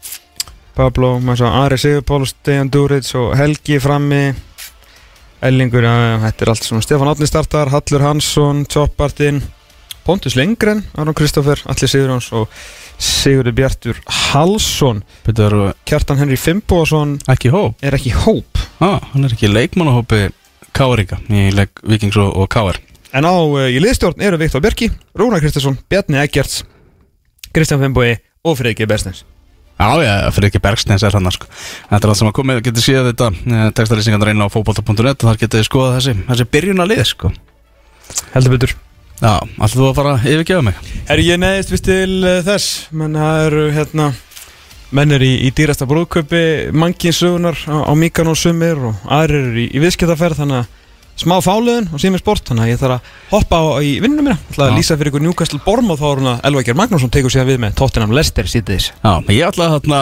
B: Pablo, maður svo Ari Sigurpól Stejan Dúrits og Helgi frammi. Ellingur, uh, þetta er allt svona. Stefán Átni startar, Hallur Hansson Toppartinn, Pontus Lengren Aron Kristoffer, Alli Sigurjóns og Sigurður Bjartur Halsson
A: Þetta eru
B: Kjartan Henry Fimboðsson
A: ekki
B: er ekki hóp
A: ah, hann er ekki leikmannahópi Káringa í leik Vikings og, og Káar
B: En á uh, í liðstjórn eru Viktor Björki, Rúnar Kristinsson, Bjarni Eggerts, Kristján Femboi og Freyki Berstens.
A: Já, já, fyrir ekki Bergstens er hann sko. Þetta er allt sem að komið, getur séð þetta eh, textalýsingarnar inn á fókbalta.net og þar getur þið skoða þessi, þessi byrjun að lið sko.
B: Heldur betur.
A: Já, alltaf þú að fara að yfirgefa mig?
B: Er ég neðist vist til uh, þess, menn það eru hérna, menn er í, í dýrasta brúðköpi, mannkinsögunar á, á Míkanó sumir og aðrir eru í, í viðskiptaferð, þannig að smá fáliðun og sími sport, þannig að ég þarf að hoppa á, í vinnunum mína, ætla að
A: Já.
B: lýsa fyrir ykkur Newcastle Bormóð þá er hún að Elvækjar Magnússon tekur sér við með Tottenham Leicester sítiðis.
A: Já, ég ætla þarna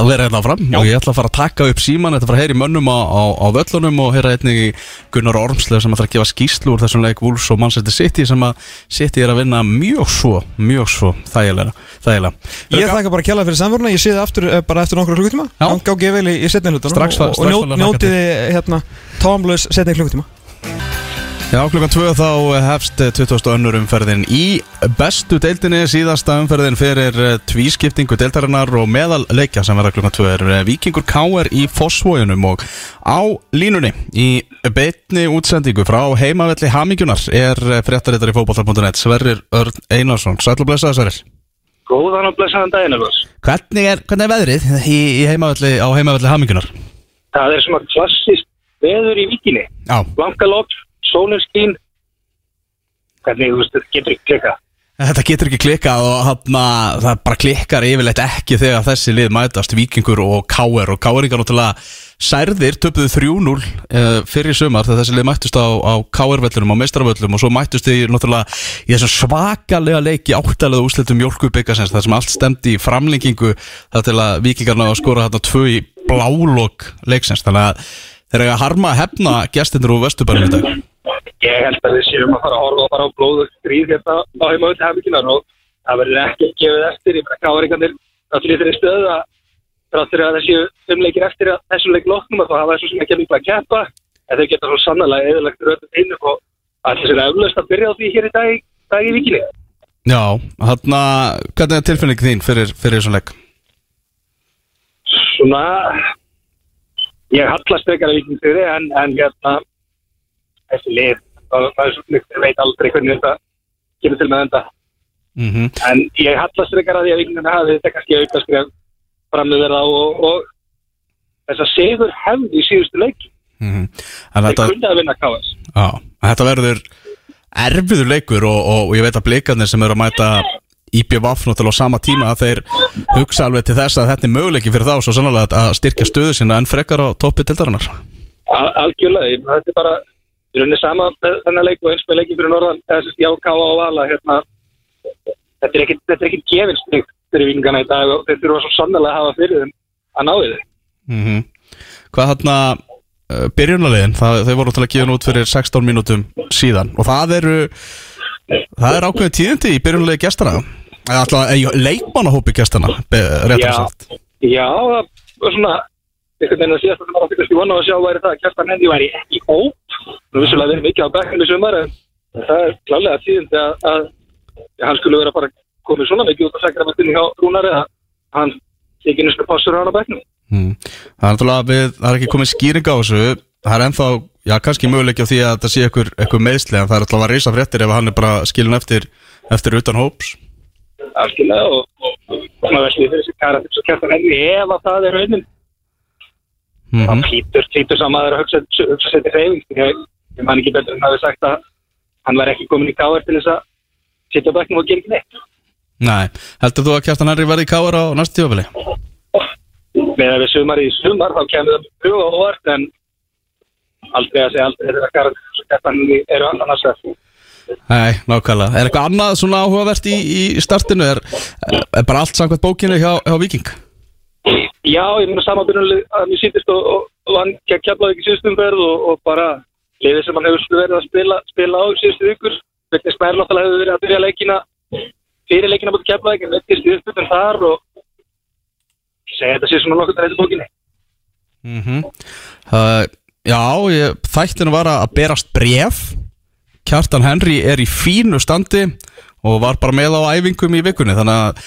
A: að vera hérna fram
B: Já.
A: og ég ætla að fara að taka upp síman þetta fara að heyra í mönnum á, á, á völlunum og heyra einnig Gunnar Ormslev sem ætla að gefa skýslu úr þessum leik Wolves og Manchester City sem að City er að vinna mjög svo, mjög svo þægilega, þægilega.
B: Ég þakka bara kjalla fyrir samveruna, ég sé það aftur, eh, bara eftir nokkru klukkutíma. Gáði ég vel í, setni hlutunum og, og,
A: hlakka
B: njótiði hérna tómlaus setni klukkutíma
A: Já, klukkan tvö þá hefst 22. umferðin í bestu deildinni síðasta umferðin fyrir eh, tvískiptingu deildarinnar og meðal leikja sem verða klukkan tvö er eh, Víkingur K.R. í Fossvójunum og á línunni í beitni útsendingu frá heimavelli Hamingjunar er eh, fréttarittar í fótbollar.net Sverrir Örn Einarsson, sæl og blessaða Sverrir
E: Góðan og blessaðan daginn.
A: Hvernig er, hvernig er veðrið í, í heimavelli, á heimavelli Hamingjunar?
E: Það er svona klassist veður í vikinni.
A: Já,
E: Blankalótt, sólin skín. Hvernig, þú veist, þetta getur ekki klika.
A: Þetta getur ekki klikkað og hana, það bara klikkar yfirleitt ekki þegar þessi lið mætast Víkingur og Káer og Káeringar náttúrulega særðir töpuðu 3-0 uh, fyrir sumar þegar þessi lið mættust á, á Káervöllunum og meistaravöllum og svo mættust þið náttúrulega í þessum svakalega leiki áttalega úslitum Jólkubikarsins þar sem allt stemdi í framlengingu þar til að að skora þarna tvö í blálokk leiksins þannig að þeir eiga að harma hefna gestindur úr Vesturbænum í dag
E: Ég held að við séum að fara að horfa bara á blóðu stríð hérna á heimaðundi hefninginar og það verður ekki gefið eftir. Ég bara káringarnir allir þeirri stöðu að þráttur að þessi umleikir eftir að þessu leik loknum að þá hafa þessu sem ekki mikla að keppa en þau geta svo sannlega eðalegt röðum einu og allir sér eflaust að byrja á því hér í dag, dag í vikinni.
A: Já, þarna, hvernig er tilfinning þín fyrir, fyrir þessum leik?
E: svona ég hallast frekar að viking fyrir en, en hérna þessi lið, það, það er svona ég veit aldrei hvernig þetta kemur til með þetta
A: Mm
E: en ég hallast frekar að því að vikinguna hafi þetta kannski auka skref fram með þeirra og, og
F: þessa sigur hefði í síðustu leiki.
A: Mhm. En
F: þeir
A: þetta,
F: kunni að vinna
A: já, en þetta verður erfiður leikur og, og, og ég veit að blikarnir sem eru að mæta IPVF náttúrulega á sama tíma að þeir hugsa alveg til þess að þetta er möguleiki fyrir þá svo sannlega að styrkja stöðu sína en frekar á toppi tildarinnar
F: Al- algjörlega, þetta er bara í rauninni sama með þennan leik og eins með leikin fyrir norðan eða sem já, K.A. og Vala hérna, þetta er ekkit, þetta er ekkit gefinstig fyrir vikingana í dag og þeir þurfa svo sannlega að hafa fyrir þeim að ná þau
A: mm Hvað þarna uh, byrjunarliðin, það, þau voru til að gefa út fyrir 16 mínútum síðan og það eru það er ákveðið tíðindi í byrjunarliði gestana eða alltaf eh, leikmannahópi gestana réttar
F: Já.
A: sagt
F: Já, það var svona einhvern veginn að síðast að það var að fyrst í vona að sjá væri það að Kjartan Hendi væri ekki í hóp. Nú vissulega verið mikið á bekkinu sumar en það er klálega tíðindi að, að ja, hann skulle vera bara komið svona mikið út að segja með hjá Rúnar eða hann ekki nýstu passur á hann á bekknum.
A: Mm. Það er við, það er ekki komið skýring á þessu. Það er ennþá, já kannski möguleiki á því að það sé einhver meðsli en það er alltaf að reysa fréttir ef hann er bara skilin eftir eftir utan hóps.
F: Algjörlega og, og, og svona veldi fyrir þessi kæra til þess að Kjartan Hendi að það er
A: mm
F: þá klítur, klítur sá maður að hugsa, til reyfing ég, ég man ekki betur en hafi sagt að hann var ekki komin í káar til þess að sitja á bekknum og gera ekki neitt
A: Nei, heldur þú að Kjartan Henry verði í káar á næstu tífabili?
F: með að við sumar í sumar þá kemur það og óvart en aldrei að segja aldrei þegar Kjartan Kjartan eru annars að
A: Nei, nákvæmlega. Er eitthvað annað svona áhugavert í, í startinu? Er, er bara allt samkvæmt bókinu hjá, hjá Viking?
F: Já, ég meina samanbyrjunlega að mér sýttist og, og, og hann kemlaði ekki síðustum verð og, og bara liðið sem hann hefur verið að spila, spila á síðustu vikur. Vegna Smær náttúrulega hefur verið að byrja leikina fyrir leikina búin kemlaði ekki vettist í uppbytun þar og segi þetta svona nokkuð að þetta bókinni.
A: Mm uh, já, þættinu var að berast bref. Kjartan Henry er í fínu standi og var bara með á æfingum í vikunni, þannig að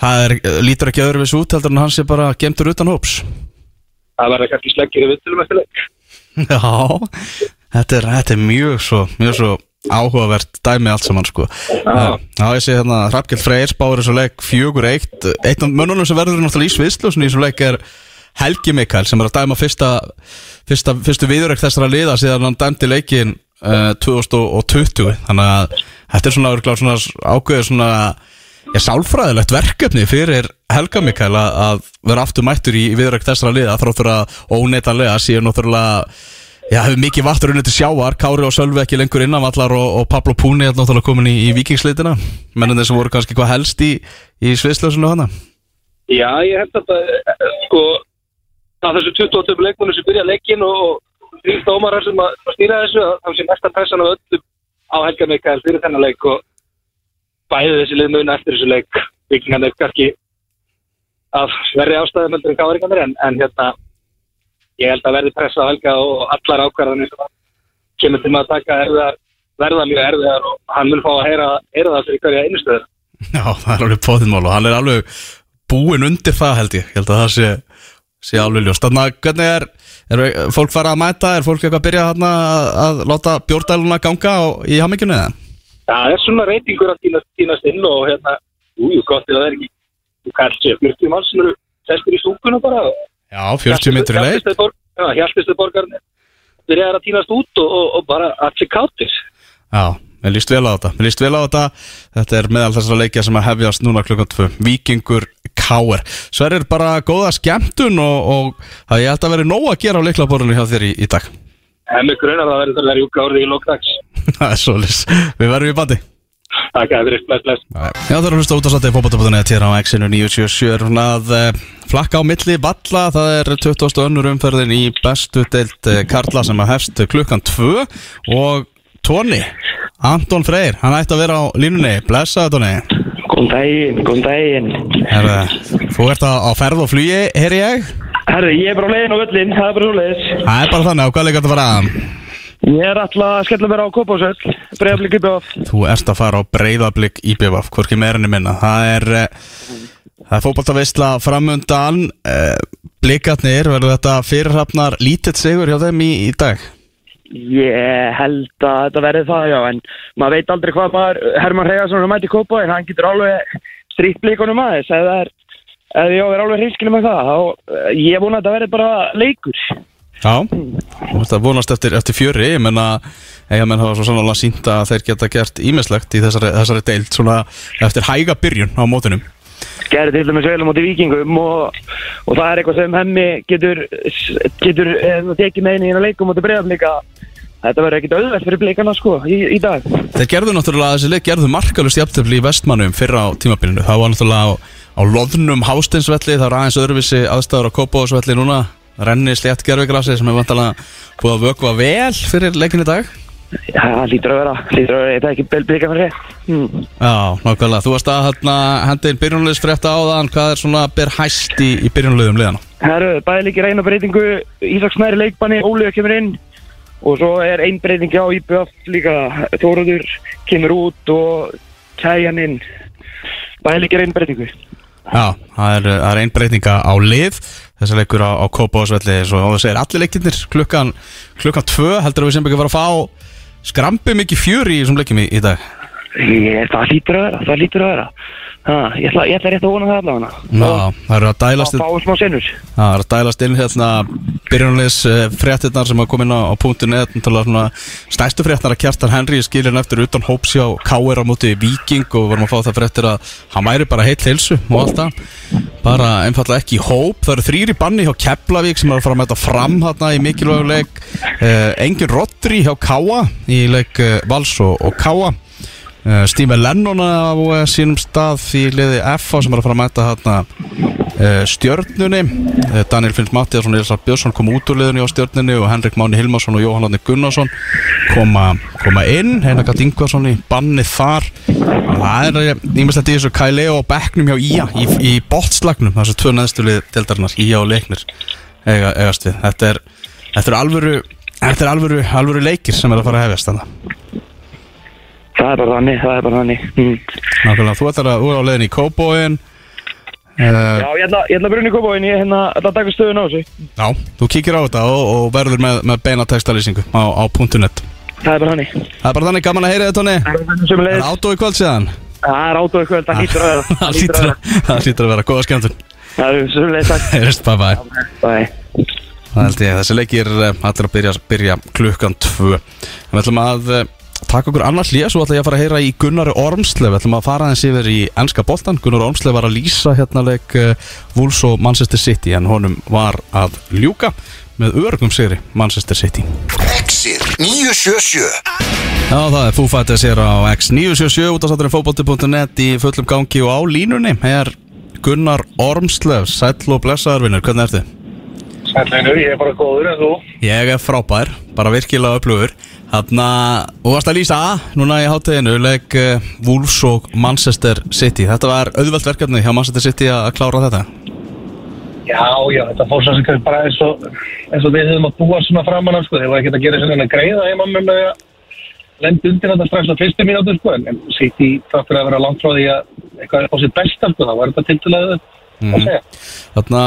A: það er, lítur ekki öðruvis út heldur en hann sé bara gemtur utan hóps.
F: Það verður kannski sleggir í vittilum eftir leik.
A: Já, þetta er, þetta er mjög svo, mjög svo áhugavert dæmi allt saman sko. Já, Já, ég sé hérna Hrafkjöld Freyr spáður þessu leik fjögur eitt. Eitt af mönnunum sem verður náttúrulega í sviðsljósun í þessu leik er Helgi Mikael sem er að dæma fyrsta, fyrsta, fyrstu viðurreik þessara liða síðan hann dæmdi leikin uh, 2020 þannig að þetta er svona, svona ákveður svona Já, sálfræðilegt verkefni fyrir Helga Mikael að, að vera aftur mættur í viðræk þessara liða þráttur að óneitanlega séu náttúrulega Já, hefur mikið vattur unnið til sjáar Kári og Sölvi ekki lengur innanvallar og, og Pablo Púni er náttúrulega komin í, í vikingsleitina Mennin sem voru kannski hvað helst í, í sviðslösunu hana.
F: Já, ég held að það, sko, það þessu 28 leikmunum sem byrja leikin og, þrýr dómarar sem að, að stýra þessu, að það sé mesta pressan af öllum á Helga Mikael fyrir þennan leik og bæði þessi lið mun eftir þessu leik, vikingarnir kannski af verri ástæðum heldur en káringarnir, en, en hérna, ég held að verði pressa á Helga og allar ákvarðanir sem að kemur til með að taka erfiðar, verða mjög erfiðar og hann mun fá að heyra, heyra það fyrir hverja einustuður.
A: Já, það er alveg póðinmál og hann er alveg búinn undir það held ég Ég held að það sé, sé alveg ljóst Þannig að hvernig er, er fólk fara að mæta Er fólk eitthvað að byrja að, að láta bjórdæluna ganga á, í hamingjunu eða?
F: Það er svona reytingur að týnast, týnast inn og hérna, újú, gott er að það er ekki, þú kallt sér 40 mann sem eru sestir í stúkuna bara.
A: Já, 40 myndur í leik
F: Hjaltistu borgarnir byrjaði að týnast út og, og, og bara allir káttir.
A: Já, mér líst vel á þetta. Mér líst vel á þetta. Þetta er meðal þessara leikja sem að hefjast núna klukkan 2 Víkingur Káer Sverrir bara góða skemmtun og, og það ég held að veri nóg að gera á leiklaborinu hjá þér í, í dag
F: En mig grunar að það verður það að júka árið í lókdags.
A: Það er svolítið Við verðum í bandi
F: Takk að þið bless, bless.
A: Já, það er að hlusta út á satt í fótbolta.net hér á X-inu 977 svona að uh, flakka á milli valla, það er 20. önnur umferðin í bestu deilt uh, Karla sem að hefst klukkan 2 og Tóni, Anton Freyr hann ætti að vera á línunni, blessaði Tóni
G: Góðan daginn, góðan daginn.
A: Herra, Þú ert á, ferð og flugi, heyri ég
G: Herri, ég er bara á leiðin á völlin, það er bara svo leiðis.
A: Það er bara þannig, á hvað leik ert að fara að
G: Ég er alltaf að skella mér á Kópásöll, bregðarblík upp á.
A: Þú ert að fara á breyðablík í BVF, hvorki meirinni minna Það er, uh, það er fótboltaveistla framundan uh, Blikarnir, verður þetta fyrirhafnar lítill sigur hjá þeim í, í dag?
G: Ég held að þetta verði það, já, en maður veit aldrei hvað maður, Herman Hregarsson sem mæti Kópá, en hann getur alveg stríkt blíkonum aðeins, ef það er, ef ég á að vera alveg hreinskilin með það, þá eh, ég vona að þetta verði bara leikur.
A: Já, þetta vonast eftir, eftir fjöri ég menna, eiga menn hafa svo sannlega sínt að þeir geta gert ímislegt í þessari, þessari deild svona eftir hæga byrjun á mótunum
G: Gerði til dæmis vel á móti vikingum og, og það er eitthvað sem hemmi getur, getur eh, tekið með inn í eina leikum móti bregðarleika. Þetta verður ekkit auðvelt fyrir bleikana sko í, í dag.
A: Þeir gerðu náttúrulega þessi leik, gerðu markalust jafntöfli í vestmannum fyrra á tímabilinu Það var náttúrulega á, loðnum hásteinsvelli, það var aðeins öðruvísi aðstæður á Kópavóðsvelli núna Renni slétt gerfugrasi sem er vantalega búið að vökva vel fyrir leikin í dag
G: Já, það lítur að vera, lítur að vera, þetta er ekki bleika fyrir. Hmm.
A: Já, nákvæmlega, þú varst að hérna, henda inn byrjunliðsfrétta á þann, hvað er svona ber hæst í, í byrjunliðum liðana?
G: Herru, bæði líkir eina breytingu, Ísak Snæri leikbanni, Óliða kemur inn og svo er ein breyting á IBF líka, Þóruður kemur út og Kæjan inn. Bæði líkir eina breytingu.
A: Já, það er, það er ein breytinga á lið þessi leikur á, á Kópavóðsvelli og þú segir allir leikinnir klukkan klukkan tvö, heldur að við sem ekki fara að fá skrambi mikið fjöri í þessum leikjum í, í dag
G: Ég, það lítur að vera, það lítur að vera. Ha, ég, ætla, ég ætla rétt að vona það allavega.
A: Já, það eru að dælast
G: Það fáum smá sinnur.
A: Það er að dælast inn hérna byrjunleis fréttinnar sem að koma inn á, á punktunett svona stærstu fréttar að Kjartan Henry skilin eftir utan hóps hjá K.R. á móti Viking og vorum að fá það fréttir að hann væri bara heill heilsu og allt það bara einfallega ekki hóp það eru þrýri banni hjá Keflavík sem er að fara að mæta fram hérna í mikilvægu leik eh, engin Rodri hjá K.A. í leik eh, Vals og, og K.A. Uh, Steve Lennon á sínum stað í liði FA sem er að fara að mæta hérna stjörnunni. Uh, Daniel Finns Mattiasson og Elisar Björnsson kom út úr liðunni á stjörnunni og Henrik Máni Hilmarsson og Jóhann Átni Gunnarsson koma, koma inn. Heinar Ingvarsson í banni þar. Það er ímestlega í þessu. Kæleo og Becknum hjá Ía í, í botslagnum þessu tvö neðstu lið deldarinnar Ía og Leiknir við. Þetta er, þetta er alvöru Þetta er alvöru, alvöru leikir sem er að fara að hefjast þannig.
G: Það er bara þannig, það er bara þannig. Mm.
A: Nákvæmlega, þú ætlar að, þú er á leiðin í Kóbóin uh,
G: Já, ég ætla, ég ætla að brunni kópáin, ég hérna, ætla að taka stöðun á þessu.
A: Já, þú kíkir á þetta og, og verður með, með beina textalýsingu á, á .net
G: Það er bara þannig.
A: Það er bara þannig gaman að heyra þetta, Tony
G: Það er þannig sem
A: Er
G: leiðis.
A: átó í kvöld síðan?
G: Það er átóðu kvöld, það lítur að vera.
A: Það hlýtur að, það hlýtur að vera, góða skemmtun
G: Það er sem leiðis, takk.
A: Heyrist, bye bye
G: Bye.
A: Það held ég, þessi leikir eh, allir að byrja, byrja klukkan tvö En Við ætlum að taka okkur annar hlýja Svo ætlum ég að fara að heyra í Gunnari Ormslev Við ætlum að fara aðeins yfir í ennska boltan Gunnar Ormslev var að lýsa hérna leik Wolves og Manchester City En honum var að ljúka með örgum sigri Manchester City.
H: Exit 977
A: Já, það er Fighters hér á X977 út af satturinn fótbolti.net í fullum gangi og á línunni er Gunnar Ormslev, sæll og blessaður vinnur, hvernig ertu?
E: Sælleinu, ég er bara góður en þú.
A: Ég er frábær, bara virkilega upplöfur Að, þú varst að lýsa núna í hátteginu, leik uh, Wolves og Manchester City Þetta var auðvelt verkefni hjá Manchester City að klára þetta
E: Já, já, þetta fór svo sem bara eins og, eins og við höfum að búa svona framan af, sko. Þeir var ekkert að gera svona greiða heima með að lenda undir þetta strax á fyrstu mínútu, sko. En, það fyrir að vera langt frá því að eitthvað er á sitt besta, sko. Það var þetta tiltulega að segja.
A: Þarna,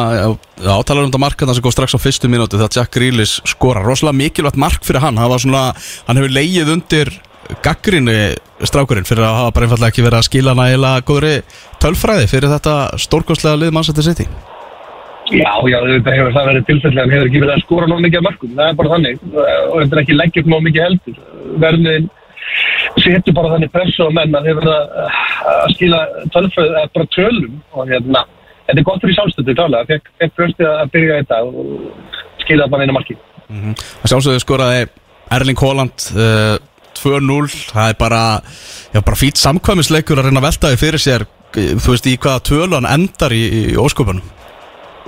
A: átalar um þetta mark þarna sem góð strax á fyrstu mínútu þegar Jack Grealish skora Rosalega mikilvægt mark fyrir hann. Hann, svona, hann hefur leigið undir gaggrinni strákurinn fyrir að hafa bara einfallega ekki verið að skila nægilega góðri tölfræði fyrir þetta stórkostlega lið Manchester City.
E: Já, já, þetta hefur það verið tilfellega, hann hefur ekki verið að skora náðu mikið af mörgum, það er bara þannig. Og þetta er ekki leggjum náðu mikið heldur. Verðin setur bara þannig pressu á menn að þeir verða að skila tölfræð, eða bara tölum og hérna, þetta er gott fyrir sjálfstöðu klálega, fekk, fekk fröstið að byrja þetta og skila bara einu marki.
A: Það sjálfsögðu skoraði Erling Haaland uh, 2-0 Það er bara, já, bara fýtt samkvæmisleikur að reyna að velta því fyrir sér eh, Þú veist í hvaða tölu hann endar í, í ósköpunum.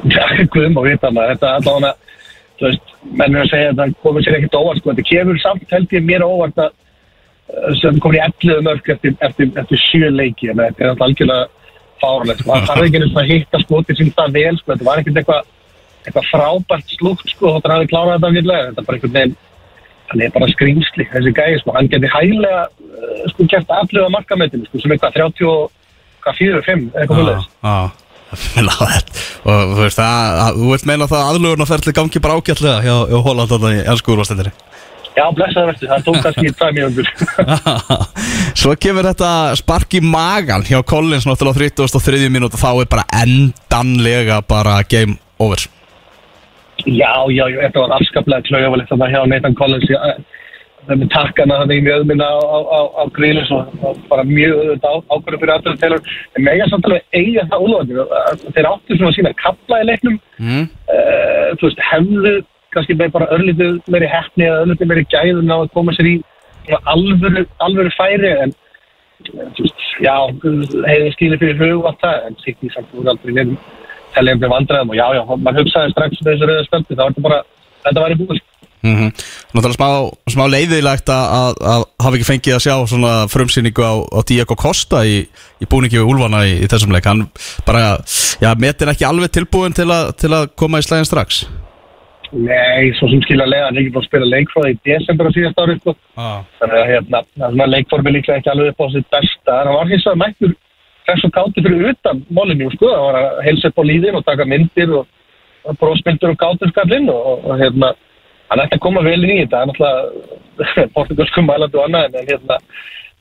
E: Já, guðum og vita maður, þetta allavega, þú veist, menn er að segja að það komið sér ekkert óvart, sko, þetta kemur samt held ég mér á óvart að uh, sem komið í 11 mörg eftir, eftir, eftir sjö leiki, en þetta er alltaf algjörlega fáralegt, sko, það þarf ekki og að hitta skotið sín það vel, sko, þetta var ekkert eitthvað eitthvað frábært slúkt, sko, þóttan hafi klárað þetta villega, þetta er bara einhvern veginn hann er bara skrýmsli, þessi gæði, sko, hann geti hæglega, uh, sko, gert aflöða markametinu, sko, sem eitthvað 30 og, hvað, 4 og 5, eitthvað
A: Meina, og þú veist það, þú veist meina það að aðlugurnaferðli gangi bara ágætlega hjá, hjá Haaland
E: Já, blessaður verður, það tók kannski tvær mínútur.
A: Svo kemur þetta spark í magan hjá Collins náttúrulega á 33. mínútu þá er bara endanlega bara game over
E: Já, já, já, þetta var afskaplega klauðvalið þannig hjá Nathan Collins. Það með takkana þannig í mjöðminna á, á, á, á grílis og og bara mjög auðvitað ákvörðu fyrir aðtöðu telur. En mega samt alveg eiga það úlvandir. Þeir áttu svona sína kapla í leiknum.
A: mm.
E: Uh, þú veist, hefðu kannski með bara örlítið meiri hefni eða örlítið meiri gæðun á að koma sér í alvöru, alvöru færi en eh, veist, já, hefði skilið fyrir hug og allt það, en sitt í samt úr aldrei nefnum teljandi vandræðum og já, já, mann hugsaði strax um þessu rauða spöldi, það var þetta bara, þetta var í búið.
A: Mm -hmm. Náttúrulega smá, smá leiðilegt að, hafa ekki fengið að sjá svona frumsýningu á, á Diego Costa í, í búningi við Úlfana í, í þessum leik hann bara, já, metin ekki alveg tilbúin til, a, til að koma í slæðin strax
E: Nei, svo sem skilja lega, hann er ekki búin að spila leikfráði í desember á síðast ári, sko.
A: ah.
E: þannig að hérna, er svona leikformi líklega ekki alveg upp á sitt besta, en hann var hins vegar mættur þess og káti fyrir utan mólinu, sko, það var að helsa upp á líðin og taka myndir og, og brósmyndir og kátur skallinn og, og, og hérna, hann ætti að koma vel inn í þetta, hann náttúrulega portugalskum mælandi og annað, en hérna,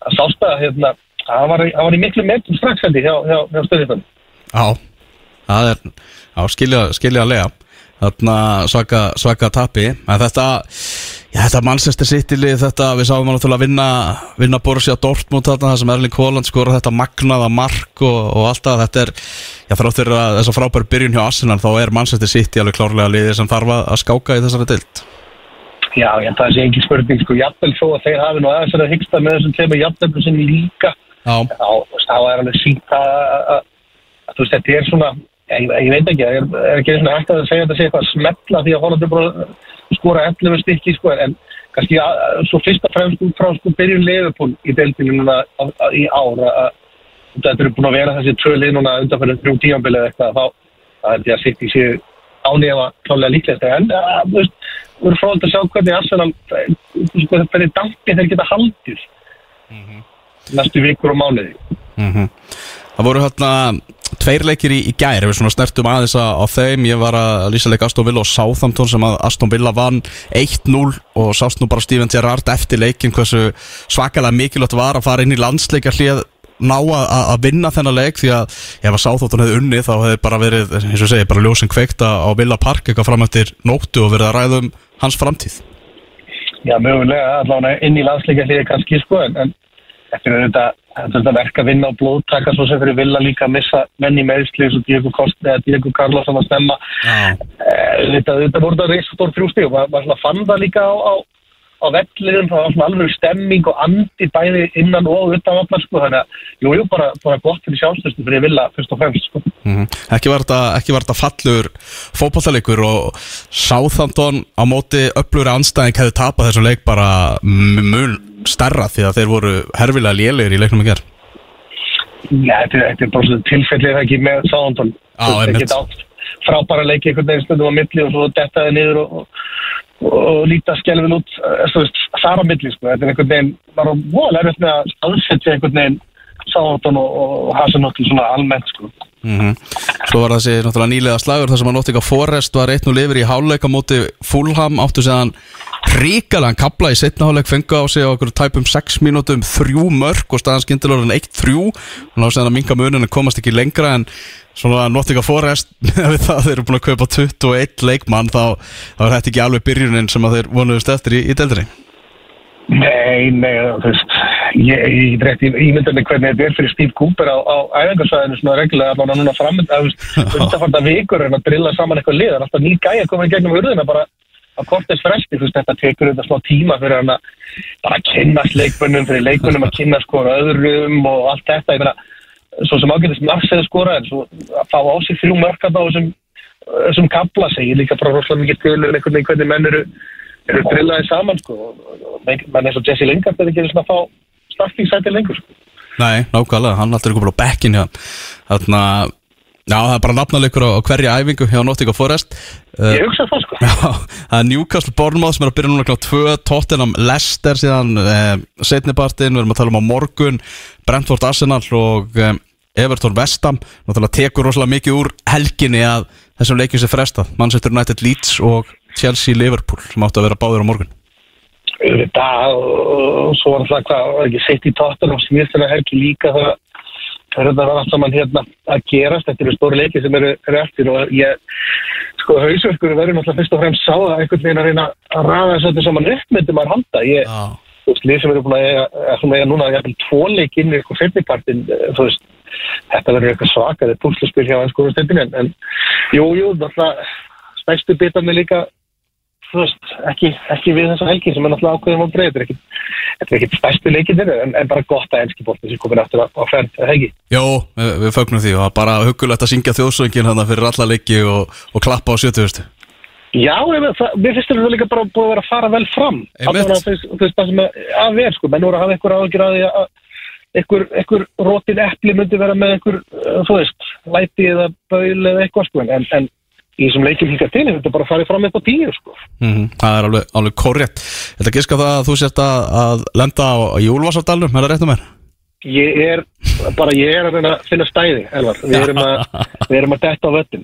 E: að sást að, hérna, hann var, var í miklu meðtum strax hendi hjá, hjá, hjá stöðifann.
A: Já, það er já, skilja, skilja að svaka, svaka tapi. En þetta, já, þetta Manchester City lið þetta, við sáum hann náttúrulega vinna vinna Borussia Dortmund þarna það sem Erling Haaland skora þetta magnaða mark og, og allt það, þetta er já, þráttur að þess að frábæri byrjun hjá Arsenal þá er Manchester City alveg klárlega liðið sem þarf að að skáka í þessari dild
E: Já, ég að það sé ekki spurning, sko, jafnvel svo að þeir hafi nú aðeins að hyggsta með þessum tveimur jafnvel sinni líka, þá, er alveg sínt að, að, að, að þú veist, þetta er svona, ég, ég veit ekki, er, er ekki hægt að segja að þetta sé eitthvað að smetla því að Holland er bara að skora 11 stykki, sko, en kannski að, að, svo fyrst og fremst frá sko byrjun leifupól í deildinu í ár að, að þetta eru búin að vera þessi tvö lið núna undanfæri þrjú tímanbilið eitthvað, þá það held ég að sitt í sér ánefa klálega líklegt, en að, þú veist, við erum fróðald að sjá hvernig Arsenal, sko, hvernig dampi þeir geta haldið næstu vikur og mánuði.
A: Mhm. Það voru hérna tveir leikir í, í gær, við svona snertum aðeins að- á þeim, ég var að lýsa leik Aston Villa og Southampton sem að Aston Villa vann 1-0 og sást nú bara Steven Gerrard eftir leikin hversu svakalega mikilvægt var að fara inn í landsleika hlið ná að, vinna þennan leik. Því að ef að Southampton hefði unnið þá hefði bara verið, eins og segi, bara ljósin kveikta á Villa Park eitthvað fram eftir nóttu og verið að ræða um hans framtíð.
E: Já, mögulega, allavega inn í landsleika hliði kannski, sko, en þetta er þetta er þetta verk að vinna á blóðtaka svo sem fyrir vilja líka að missa menn í meðsli eins og Diego Costa eða Diego Carlos að stemma. Eh, Þetta, þetta voru það reysastór þrjústi og maður svona fann það líka á, á, á velliðum, það var svona alveg stemming og andi bæði innan og utan allar, sko, þannig að, jú, jú, bara, bara gott fyrir sjálfstöðstu fyrir vilja fyrst og fremst, sko.
A: Ekki var þetta, ekki var þetta fallur fótballtalegur og Southampton á móti öflugri anstæðing hefði tapað þessum leik bara mun stærra því að þeir voru herfilega lélegir í leiknum í gerð
E: Já, þetta, er- þetta er bara tilfellið það ekki með Sáðantón.
A: Já,
E: Það geta átt frábæra leiki einhvern veginn stundum á milli og svo dettaði niður og, og, og líta skelfin út eh, þar á milli, sko. Þetta er einhvern veginn, bara voðalega erfitt með að aðsetja einhvern veginn Sáðantón og, og Hasenóttil svona almennt, sko.
A: mm Svo var þessi náttúrulega nýlega slagur þar sem að Nottingham Forest var eitt nú lifir í háleika móti Fulham áttu séðan ríkalega kapla í setna háleik fengu á sig á okkur tæpum 6 mínútum þrjú mörg og staðan skindilorðin 1-3 og ná séðan að minga munin en komast ekki lengra en svona Nottingham Forest við það þeir eru búin að kaupa 21 leikmann þá, þá er þetta ekki alveg byrjunin sem að þeir vonuðust eftir í, í deildri
E: Nei, nei, þú veist, ég, ég get rétt ímynda mig hvernig þetta er fyrir Steve Cooper á, á æfingarsvæðinu svona reglulega allan að núna framönda, þú veist, undanfarta vikur en að drilla saman eitthvað lið, það er alltaf ný gæja að koma í gegnum hurðina bara á kortis fresti, þú veist, þetta tekur þetta smá tíma fyrir hann að bara kynnast leikmönnum, fyrir leikmönnum að kynna skora öðrum og allt þetta, ég meina, svo sem ágætist margseðu skora en svo að fá á sig þrjú mörkat á þessum, þessum kapla segir líka frá rosalega mikið til um einhvern veginn hvernig menn eru eru drillaði saman sko. Og, menn eins og Jesse Lingard er ekki svona að fá startingsæti lengur sko.
A: Nei, nákvæmlega, hann alltaf er komin á bekkin hjá Þarna, já, það er bara nafnalegur á, hverja æfingu hjá Nottingham Forest.
E: Ég hugsa það sko.
A: Já, það er Newcastle Bournemouth sem er að byrja núna kláð 2, Tottenham Leicester síðan eh, setnibartin, við erum að tala um á morgun Brentford Arsenal og eh, Everton Vestam, náttúrulega tekur rosalega mikið úr helginni að þessum leikjum sem frestað, Manchester United Leeds og Chelsea Liverpool sem áttu að vera báðir á morgun.
E: Auðvitað og, svo var alltaf hvað, ekki sett í tóttan og síðastlega helgi líka það það er þetta allt saman hérna að gerast. Þetta eru stóri leiki sem eru, eftir og ég, sko, hausverkur verður náttúrulega fyrst og fremst sá það einhvern veginn að reyna að ræða þess að þetta saman upp myndi maður handa ég,
A: Já,
E: þú veist, lið sem eru búin að eiga, að núna jafnvel tvo leik inn í eitthvað fyrnipartin, þú veist, þetta verður eitthvað svakar, þetta púsluspil hjá hans skoðum stundin, en, en jú, jú, náttúrulega stæstu bitarnir líka, þú veist, ekki, ekki við þessa helgi sem er náttúrulega ákveðum á breið, þetta er ekki, þetta er ekki stæstu leikinir, en, en bara gott að enski bólti sem komin aftur á, á ferð, eða ekki.
A: Jó, við, fögnum því og bara huggulegt að syngja þjóðsöngin hann fyrir alla leiki og, og klappa á 70.
E: Já, mér finnst þetta líka bara búið að vera að fara vel fram. Allavega þú veist- það sem að, að ver, sko, menn voru að hafa einhver áhyggjur að því að einhver, rótin epli myndi vera með einhver, uh, þú veist, læti eða baul eða eitthvað, sko, en, en í þessum leikjum líka til, þetta er bara að fara fram á tíu, sko.
A: Mm Það er alveg, alveg korrétt. Þetta giska það að þú sért að, að lenda á, í Úlfarsardalnum, er það rétt um mér?
E: Ég er, bara ég er að finna stæði, Elvar, við erum að, við erum að detta á vöttin.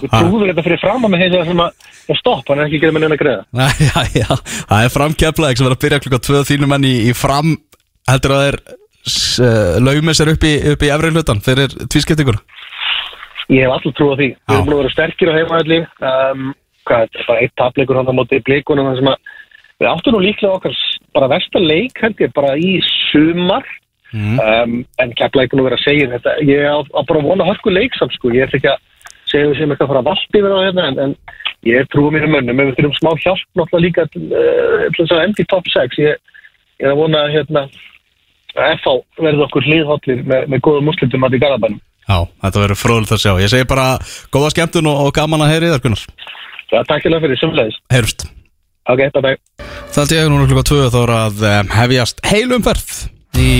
E: Við trúðum þetta fyrir fram að með heita sem að, stopp, hann er ekki gera með neina greiða.
A: Nei, já, já, það er framkeflaðið sem verður að byrja klukka tvöð þínum enn í, í fram heldur að þeir uh, laumið sér upp í, upp í efri hlutan fyrir tvískiptinguna
E: Ég hef alltaf trú á því. Við erum búin að vera sterkir á heimaðalli. Um, hvað, þetta er bara eitt tapleikur hann á móti sem að við áttum nú líklega okkar bara versta leik held ég bara í sumar um, en nú verið að segja þetta. Ég á, á bara vona hörku leik samt sko. Ég ætla ekki að segja sem eitthvað að fara að valda yfir á hérna en, en ég er trúið mínum mönnum. Ef við þurfum smá hjálp náttúrulega líka til uh, til þess að endi í top 6. Ég, ég er að vona að hérna að FH verði okkur hliðhóllir með, með góðum muslitum að í Garabænum.
A: Já, þetta verður fróðilegt að sjá Ég segi bara góða skemmtun og, og gaman að heyri þar Gunnar
E: Já, takk fyrir fyrir, sömulegis.
A: Heyrust
E: Ok, bye bye.
A: Það ég núna klukka tvö þá er að um, hefjast heilumferð í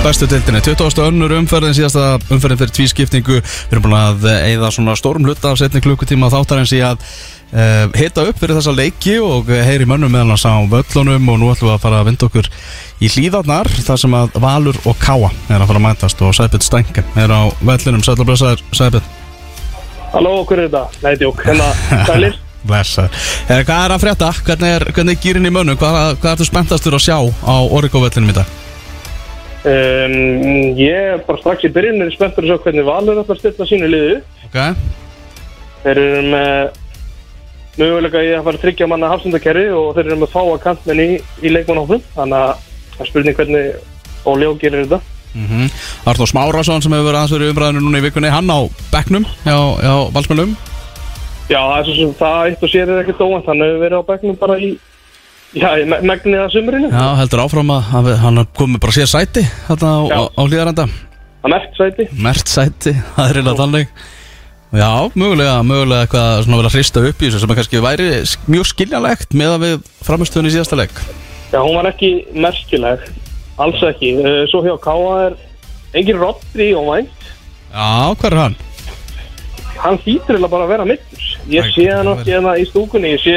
A: bestu deildinni 20. önnur umferðin síðasta umferðin fyrir tvískiptingu við erum búin að eigða svona stórum hluta af setni klukkutíma þáttarins í að uh, hita upp fyrir þessa leiki og heyri mönnum meðal hans á völlunum og nú ætlum við að fara að vinda okkur í hlýðarnar þar sem að Valur og Káa er að fara að mætast og Sæbjörn Stænken er á vellunum Sætla blessaður Sæbjörn
E: Halló, hver er þetta? Nei, djók, hérna, sælir.
A: Blessaður eh, Hvað er að frétta? Hvernig er, hvernig er gýrin í mönnum? Hvað, hvað ertu spenntastur að sjá á Origo vellinum í dag?
E: Um, ég er bara strax í byrjun er spenntur að sjá hvernig Valur ætlar að stilla sínu liðu.
A: Ok
E: Þeir eru með möguleika í að fara að tryggja manna hafsendakerri og þeir eru með fáa kantmenn í, í leikmannhófum. Þannig að það er spurning hvernig Óli Ó gerir þetta.
A: mm Arnór Smárasson sem hefur verið í umræðinu núna í vikunni Hann á bekknum hjá, hjá Valsmjölum
E: Já, það er svo sem það eitt og sér er ekkert óvænt. Hann hefur verið á bekknum bara í, já, í me- megnið að sumrinu.
A: Já, heldur áfram að hann, hann komið bara sér sæti á, á, á hlýðaranda
E: mert sæti.
A: Mert sæti, það er reyna þannig Já, mögulega, mögulega eitthvað svona vel að hrista upp í þessu sem að kannski væri mjög skiljanlegt með að við framistöðun í síðasta leik
E: Já, hún var ekki merkileg. Alls ekki. Eh, Svo hjá Káa er engin Rodri óvænt.
A: Já, hver er hann?
E: hann hlýtur eiginlega bara að vera mittur ég
A: Æ,
E: sé hann
A: það
E: ekki hérna í stúkunni ég sé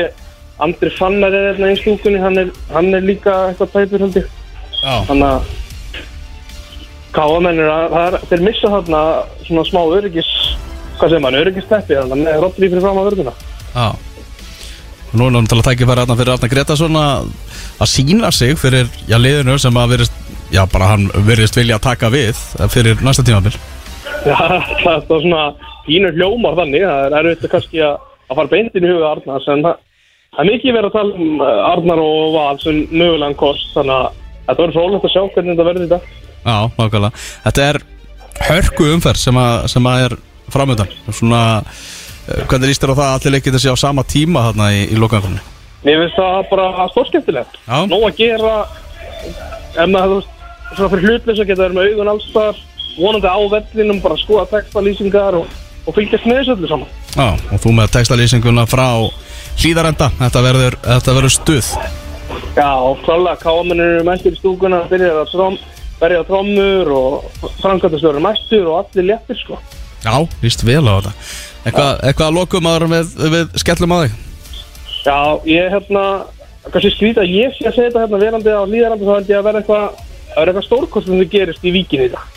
E: Andri Fannar er hérna í stúkunni hann er, hann er líka eitthvað tæpur held ég
A: Já,
E: þannig að káamennir að það er, þeir missa þarna svona smá öryggis hvað segir mann, öryggisteppi þannig að með Rodri fyrir fram á vörðuna.
A: Já. Og Nú er náttúrulega tækifæri þarna fyrir Arna Gretarsson að að sína sig fyrir já, liðinu sem að verist já, bara hann verist vilja að taka við fyrir næsta tímabil.
E: Já, það er svona pínur hljómar þannig, það er erfitt að kannski að, að fara beintin í huga Arnars en það, það er mikið verið að tala um eh, Arnar og Val sem mögulegan kost þannig að þetta verður frólægt að sjá hvernig þetta verður í dag.
A: Já, nákvæmlega. Þetta er hörku umferð sem að, sem að er framöndan Svona, eh, hvernig líst þér á það að allir leikir þessi á sama tíma þarna í, í lokaðanfórni?
E: Mér finnst það bara stórskemmtilegt.
A: Já.
E: Nó að gera maður, þú veist, svona fyrir að geta verið með augun alls þar vonandi á vellinum, bara skoða textalýsingar og, og fylgjast með þessu öllu saman.
A: Já, og þú með textalýsinguna frá hlýðarenda Þetta verður, þetta verður stuð.
E: Já, klálega káamennir eru mættir í stúkuna byrjar að trom, berja trommur og framkvæmtastöður mættur og allir léttir sko
A: Já, líst vel á þetta. Eitthvað, eitthvað að lokum aður við, við skellum á þig?
E: Já, ég hérna kannski skrýta að ég sé að segja þetta hérna verandi á líðarandi þá held ég að vera eitthvað að vera eitthvað stórkost sem þið gerist í víkinni í dag.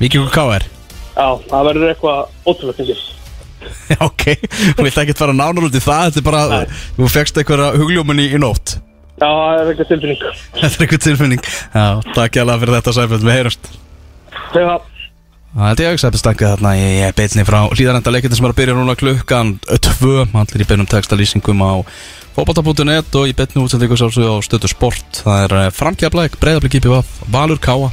A: Víkingur K.R.
E: Já, það verður eitthvað ótrúlega fengið
A: Já, ok, þú vilt ekkert fara nánar út í það Þetta er bara, þú fegst eitthvað hugljóminni í nótt.
E: Já, það er eitthvað tilfinning.
A: Þetta er eitthvað tilfinning. Já, takk hjá fyrir þetta Sæfjöld, við heyrumst.
E: Já,
A: Það held ég að Sæfjöld stankið þarna í í beinni frá hlýðarenda leikindi sem er að byrja núna klukkan 2 Allir í beinum textalýsingum á fótbolta.net og í beinni útsendingu sálsög á stötu sport. Það er framkjafleik, breyðablik IPVF, Valur Káa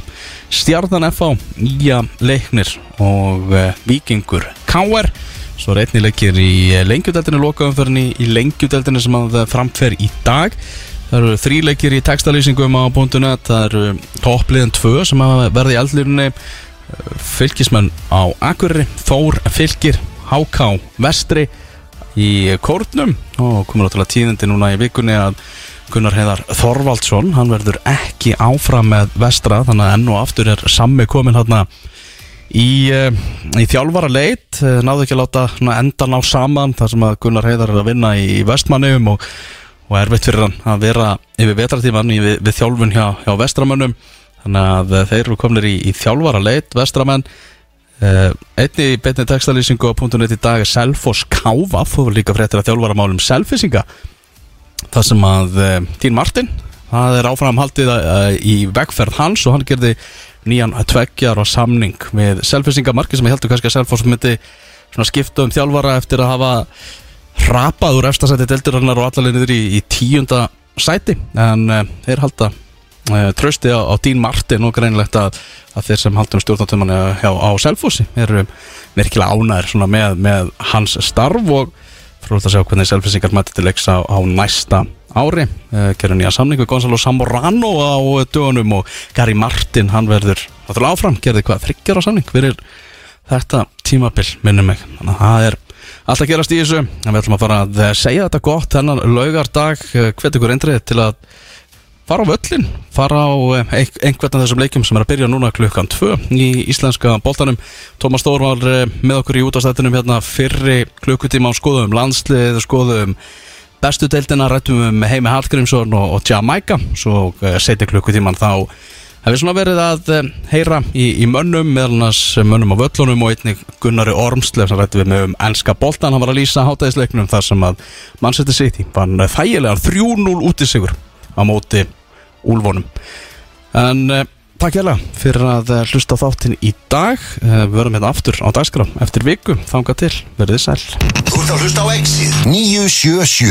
A: Stjarnan FH, Nýja Leiknir og uh, Víkingur KR Svo er einni leikir í lengjudeldinu lokaumferðinni í lengjudeldinu sem að framfer í dag. Það eru þrý leikir í textalýsingum á .net. Það eru toppliðin tvö sem að verða í eldlýrunni Fylkismenn á Akureyri Þór Fylkir, HK Vestri í Kórnum. Og komur áttalega tíðindi núna í vikunni að Gunnar Heiðar Þorvaldsson hann verður ekki áfram með Vestra þannig að enn og aftur er sammi komin hérna í, uh, í þjálfara leit náðu ekki að láta svona, enda ná saman þar sem að Gunnar Heiðar er að vinna í vestmannum og, og erfitt fyrir hann að vera yfir vetratíman við, við þjálfun hjá, hjá vestramönnum þannig að uh, þeir eru kominir í, í þjálfara leit vestramenn. Uh, einni í beinni textalýsingu á .net í dag er Selfoss Káfa þú var líka fréttir að þjálfara málum Selfissinga þar sem að uh, Tín Martin það er áframhaldið uh, í vegferð hans og hann gerði nýjan tveggjar og samning með selfisingamarki sem ég heldur kannski að Selfoss myndi skipta um þjálfara eftir að hafa hrapað úr efstasæti deltirinnar og allalinniður í, í tíunda sæti. En uh, þeir halda trösti á, á Dín Martin og greinlegt að, að þeir sem haldum stjórnatömanni á, á Selfossi eru virkilega ánæður með, með hans starf og fróðast að sjá hvernig selfisingar mæti til leiks á, á næsta ári. Uh, gerur nýja samning við Gonzalo Samorano á dögunum og Gary Martin hann verður náttúrulega áfram, gerði hvað þryggjar á samning fyrir þetta tímabil minnum mig, þannig að það er allt að gerast í þessu, en við ætlum að fara að eh, segja þetta gott þennan laugardag. Hvet ykkur eindrið til að fara á völlin, fara á eh, ein- einhvern af þessum leikjum sem er að byrja núna klukkan 2 í íslenska boltanum. Tómas Stór var eh, með okkur í útastættinum hérna fyrri klukkutíma á skoðum landslið, skoðum bestu deildina, rættum um Heimi Hallgrímsson og, og Jamaica svo uh, seti klukkutíman þá hefur svona verið að heyra í, í mönnum meðal annars mönnum á völlunum og einnig Gunnari Ormslev sem rættum við með um enska boltan, hann var að lýsa hátæðisleiknum þar sem að Manchester City vann þægilegar 3-0 út í sigur á móti úlfónum en uh, takk hérlega fyrir að uh, hlusta þáttinn í dag. Uh, við verðum hérna aftur á dagskrá eftir viku, þanga til, verðið sæl